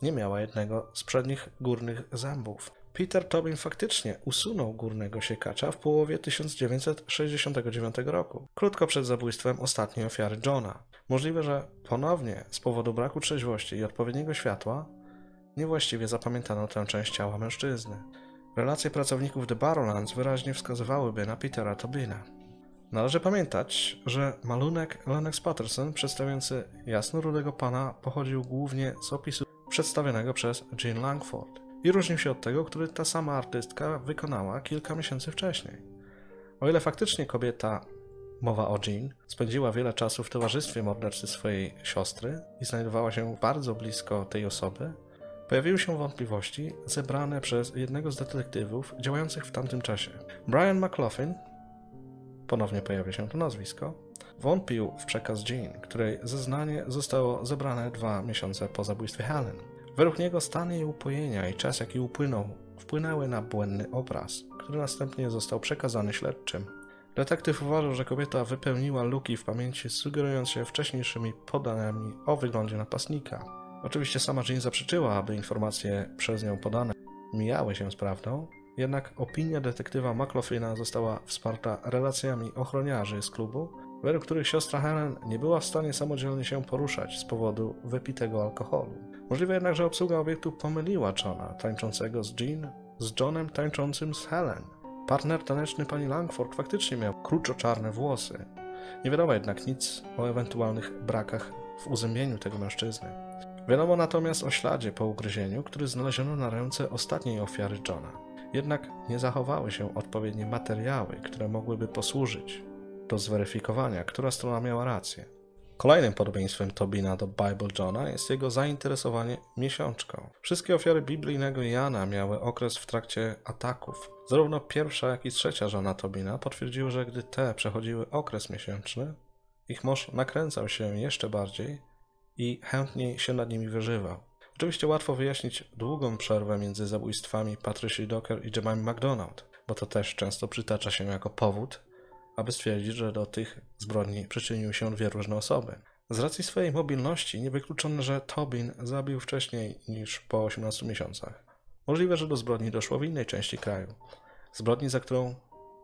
nie miała jednego z przednich górnych zębów. Peter Tobin faktycznie usunął górnego siekacza w połowie 1969 roku, krótko przed zabójstwem ostatniej ofiary Johna. Możliwe, że ponownie z powodu braku trzeźwości i odpowiedniego światła niewłaściwie zapamiętano tę część ciała mężczyzny. Relacje pracowników The Barrowlands wyraźnie wskazywałyby na Petera Tobina. Należy pamiętać, że malunek Lennox Patterson przedstawiający jasno-rudego pana pochodził głównie z opisu przedstawionego przez Jean Langford i różnił się od tego, który ta sama artystka wykonała kilka miesięcy wcześniej. O ile faktycznie kobieta, mowa o Jean, spędziła wiele czasu w towarzystwie mordercy swojej siostry i znajdowała się bardzo blisko tej osoby, pojawiły się wątpliwości zebrane przez jednego z detektywów działających w tamtym czasie. Brian McLaughlin ponownie pojawia się to nazwisko, wątpił w przekaz Jean, której zeznanie zostało zebrane dwa miesiące po zabójstwie Helen. Według niego stan jej upojenia i czas, jaki upłynął, wpłynęły na błędny obraz, który następnie został przekazany śledczym. Detektyw uważał, że kobieta wypełniła luki w pamięci, sugerując się wcześniejszymi podaniami o wyglądzie napastnika. Oczywiście sama Jean zaprzeczyła, aby informacje przez nią podane mijały się z prawdą, jednak opinia detektywa McLaughlina została wsparta relacjami ochroniarzy z klubu, według których siostra Helen nie była w stanie samodzielnie się poruszać z powodu wypitego alkoholu. Możliwe jednak, że obsługa obiektu pomyliła Johna, tańczącego z Jean, z Johnem tańczącym z Helen. Partner taneczny pani Langford faktycznie miał kruczo-czarne włosy. Nie wiadomo jednak nic o ewentualnych brakach w uzębieniu tego mężczyzny. Wiadomo natomiast o śladzie po ugryzieniu, który znaleziono na ręce ostatniej ofiary Johna. Jednak nie zachowały się odpowiednie materiały, które mogłyby posłużyć do zweryfikowania, która strona miała rację. Kolejnym podobieństwem Tobina do Bible Johna jest jego zainteresowanie miesiączką. Wszystkie ofiary biblijnego Jana miały okres w trakcie ataków. Zarówno pierwsza, jak i trzecia żona Tobina potwierdziły, że gdy te przechodziły okres miesięczny, ich mąż nakręcał się jeszcze bardziej i chętniej się nad nimi wyżywał. Oczywiście łatwo wyjaśnić długą przerwę między zabójstwami Patricia Docker i Jemima McDonald, bo to też często przytacza się jako powód, aby stwierdzić, że do tych zbrodni przyczyniły się dwie różne osoby. Z racji swojej mobilności niewykluczone, że Tobin zabił wcześniej niż po 18 miesiącach. Możliwe, że do zbrodni doszło w innej części kraju. Zbrodni, za którą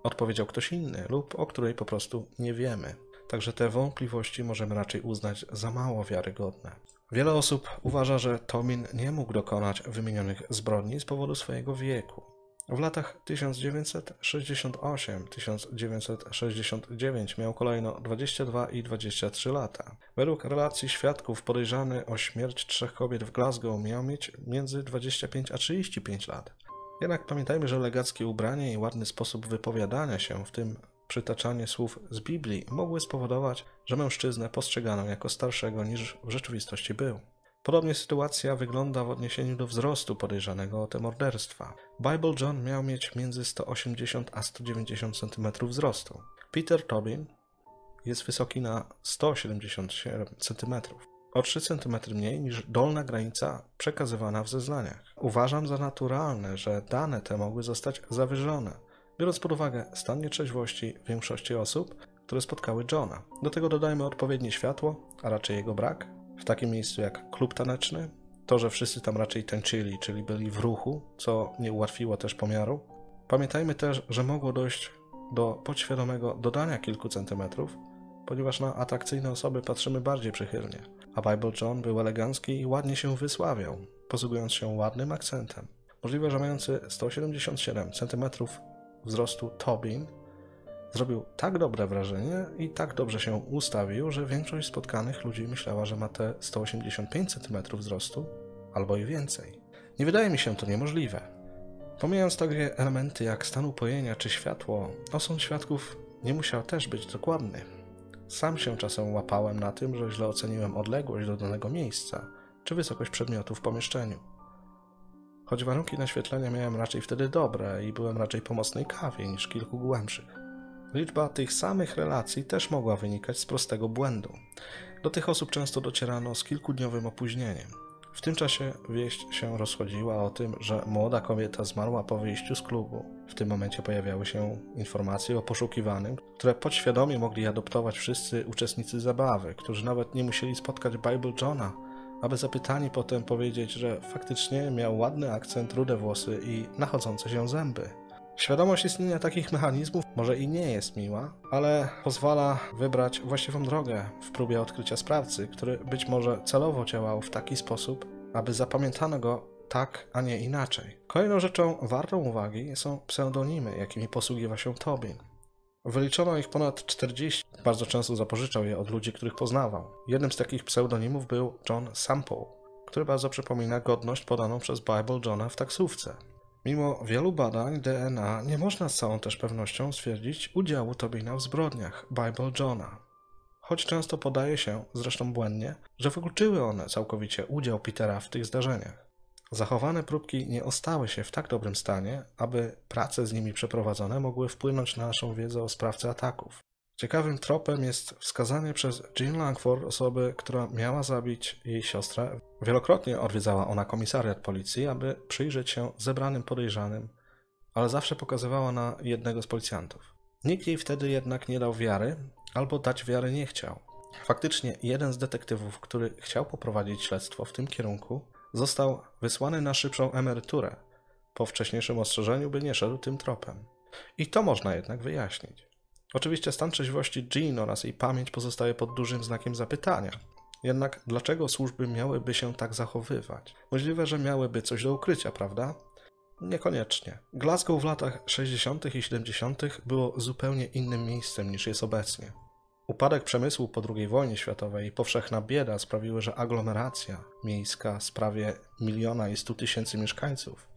odpowiedział ktoś inny lub o której po prostu nie wiemy. Także te wątpliwości możemy raczej uznać za mało wiarygodne. Wiele osób uważa, że Tomin nie mógł dokonać wymienionych zbrodni z powodu swojego wieku. W latach 1968-1969 miał kolejno 22 i 23 lata. Według relacji świadków podejrzany o śmierć trzech kobiet w Glasgow miał mieć między 25 a 35 lat. Jednak pamiętajmy, że legackie ubranie i ładny sposób wypowiadania się, w tym przytaczanie słów z Biblii, mogły spowodować, że mężczyznę postrzegano jako starszego niż w rzeczywistości był. Podobnie sytuacja wygląda w odniesieniu do wzrostu podejrzanego o te morderstwa. Bible John miał mieć między 180 a 190 cm wzrostu. Peter Tobin jest wysoki na 177 cm, o 3 cm mniej niż dolna granica przekazywana w zeznaniach. Uważam za naturalne, że dane te mogły zostać zawyżone, biorąc pod uwagę stan nietrzeźwości większości osób, które spotkały Johna. Do tego dodajmy odpowiednie światło, a raczej jego brak, w takim miejscu jak klub taneczny, to, że wszyscy tam raczej tańczyli, czyli byli w ruchu, co nie ułatwiło też pomiaru. Pamiętajmy też, że mogło dojść do podświadomego dodania kilku centymetrów, ponieważ na atrakcyjne osoby patrzymy bardziej przychylnie, a Bible John był elegancki i ładnie się wysławiał, posługując się ładnym akcentem. Możliwe, że mający 177 cm wzrostu Tobin Zrobił tak dobre wrażenie i tak dobrze się ustawił, że większość spotkanych ludzi myślała, że ma te 185 cm wzrostu albo i więcej. Nie wydaje mi się to niemożliwe. Pomijając takie elementy jak stan upojenia czy światło, osąd świadków nie musiał też być dokładny. Sam się czasem łapałem na tym, że źle oceniłem odległość do danego miejsca czy wysokość przedmiotu w pomieszczeniu. Choć warunki naświetlenia miałem raczej wtedy dobre i byłem raczej po mocnej kawie niż kilku głębszych. Liczba tych samych relacji też mogła wynikać z prostego błędu. Do tych osób często docierano z kilkudniowym opóźnieniem. W tym czasie wieść się rozchodziła o tym, że młoda kobieta zmarła po wyjściu z klubu. W tym momencie pojawiały się informacje o poszukiwanym, które podświadomie mogli adoptować wszyscy uczestnicy zabawy, którzy nawet nie musieli spotkać Bible Johna, aby zapytani potem powiedzieć, że faktycznie miał ładny akcent, rude włosy i nachodzące się zęby. Świadomość istnienia takich mechanizmów może i nie jest miła, ale pozwala wybrać właściwą drogę w próbie odkrycia sprawcy, który być może celowo działał w taki sposób, aby zapamiętano go tak, a nie inaczej. Kolejną rzeczą wartą uwagi są pseudonimy, jakimi posługiwał się Tobin. Wyliczono ich ponad 40, bardzo często zapożyczał je od ludzi, których poznawał. Jednym z takich pseudonimów był John Sample, który bardzo przypomina godność podaną przez Bible Johna w taksówce. Mimo wielu badań DNA nie można z całą też pewnością stwierdzić udziału Tobina w zbrodniach Bible Johna. Choć często podaje się, zresztą błędnie, że wykluczyły one całkowicie udział Petera w tych zdarzeniach. Zachowane próbki nie ostały się w tak dobrym stanie, aby prace z nimi przeprowadzone mogły wpłynąć na naszą wiedzę o sprawcy ataków. Ciekawym tropem jest wskazanie przez Jean Langford osoby, która miała zabić jej siostrę. Wielokrotnie odwiedzała ona komisariat policji, aby przyjrzeć się zebranym podejrzanym, ale zawsze pokazywała na jednego z policjantów. Nikt jej wtedy jednak nie dał wiary, albo dać wiary nie chciał. Faktycznie jeden z detektywów, który chciał poprowadzić śledztwo w tym kierunku, został wysłany na szybszą emeryturę, po wcześniejszym ostrzeżeniu, by nie szedł tym tropem. I to można jednak wyjaśnić. Oczywiście stan trzeźwości Jean oraz jej pamięć pozostaje pod dużym znakiem zapytania. Jednak dlaczego służby miałyby się tak zachowywać? Możliwe, że miałyby coś do ukrycia, prawda? Niekoniecznie. Glasgow w latach 60. i 70. było zupełnie innym miejscem niż jest obecnie. Upadek przemysłu po II wojnie światowej i powszechna bieda sprawiły, że aglomeracja miejska z prawie miliona i stu tysięcy mieszkańców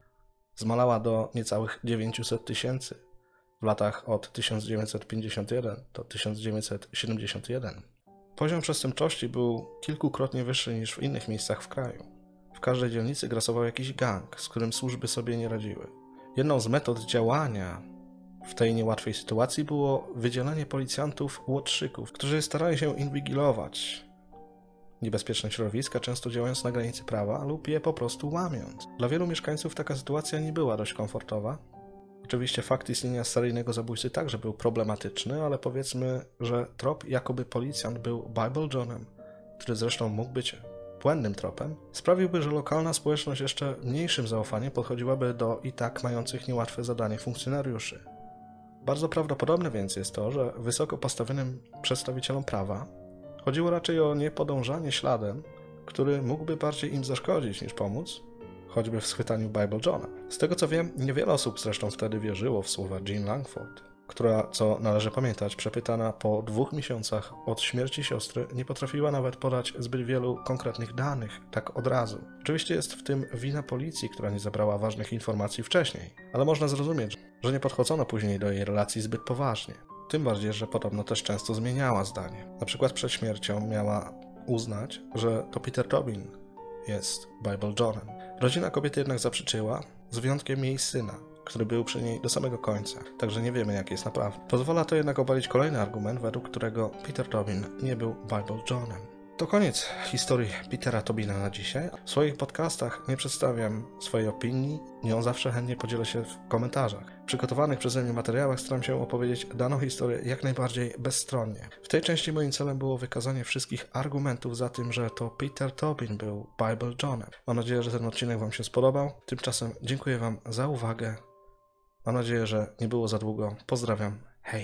zmalała do niecałych 900 tysięcy w latach od 1951 do 1971. Poziom przestępczości był kilkukrotnie wyższy niż w innych miejscach w kraju. W każdej dzielnicy grasował jakiś gang, z którym służby sobie nie radziły. Jedną z metod działania w tej niełatwej sytuacji było wydzielenie policjantów łotrzyków, którzy starali się inwigilować niebezpieczne środowiska, często działając na granicy prawa lub je po prostu łamiąc. Dla wielu mieszkańców taka sytuacja nie była dość komfortowa. Oczywiście fakt istnienia seryjnego zabójcy także był problematyczny, ale powiedzmy, że trop jakoby policjant był Bible Johnem, który zresztą mógł być błędnym tropem, sprawiłby, że lokalna społeczność jeszcze mniejszym zaufaniem podchodziłaby do i tak mających niełatwe zadanie funkcjonariuszy. Bardzo prawdopodobne więc jest to, że wysoko postawionym przedstawicielom prawa chodziło raczej o niepodążanie śladem, który mógłby bardziej im zaszkodzić niż pomóc, choćby w schwytaniu Bible Johna. Z tego co wiem, niewiele osób zresztą wtedy wierzyło w słowa Jean Langford, która, co należy pamiętać, przepytana po dwóch miesiącach od śmierci siostry, nie potrafiła nawet podać zbyt wielu konkretnych danych, tak od razu. Oczywiście jest w tym wina policji, która nie zabrała ważnych informacji wcześniej, ale można zrozumieć, że nie podchodzono później do jej relacji zbyt poważnie. Tym bardziej, że podobno też często zmieniała zdanie. Na przykład przed śmiercią miała uznać, że to Peter Tobin jest Bible Johnem. Rodzina kobiety jednak zaprzeczyła, z wyjątkiem jej syna, który był przy niej do samego końca, także nie wiemy jak jest naprawdę. Pozwala to jednak obalić kolejny argument, według którego Peter Tobin nie był Bible Johnem. To koniec historii Petera Tobina na dzisiaj. W swoich podcastach nie przedstawiam swojej opinii, nią zawsze chętnie podzielę się w komentarzach. W przygotowanych przeze mnie materiałach staram się opowiedzieć daną historię jak najbardziej bezstronnie. W tej części moim celem było wykazanie wszystkich argumentów za tym, że to Peter Tobin był Bible Johnem. Mam nadzieję, że ten odcinek Wam się spodobał. Tymczasem dziękuję Wam za uwagę. Mam nadzieję, że nie było za długo. Pozdrawiam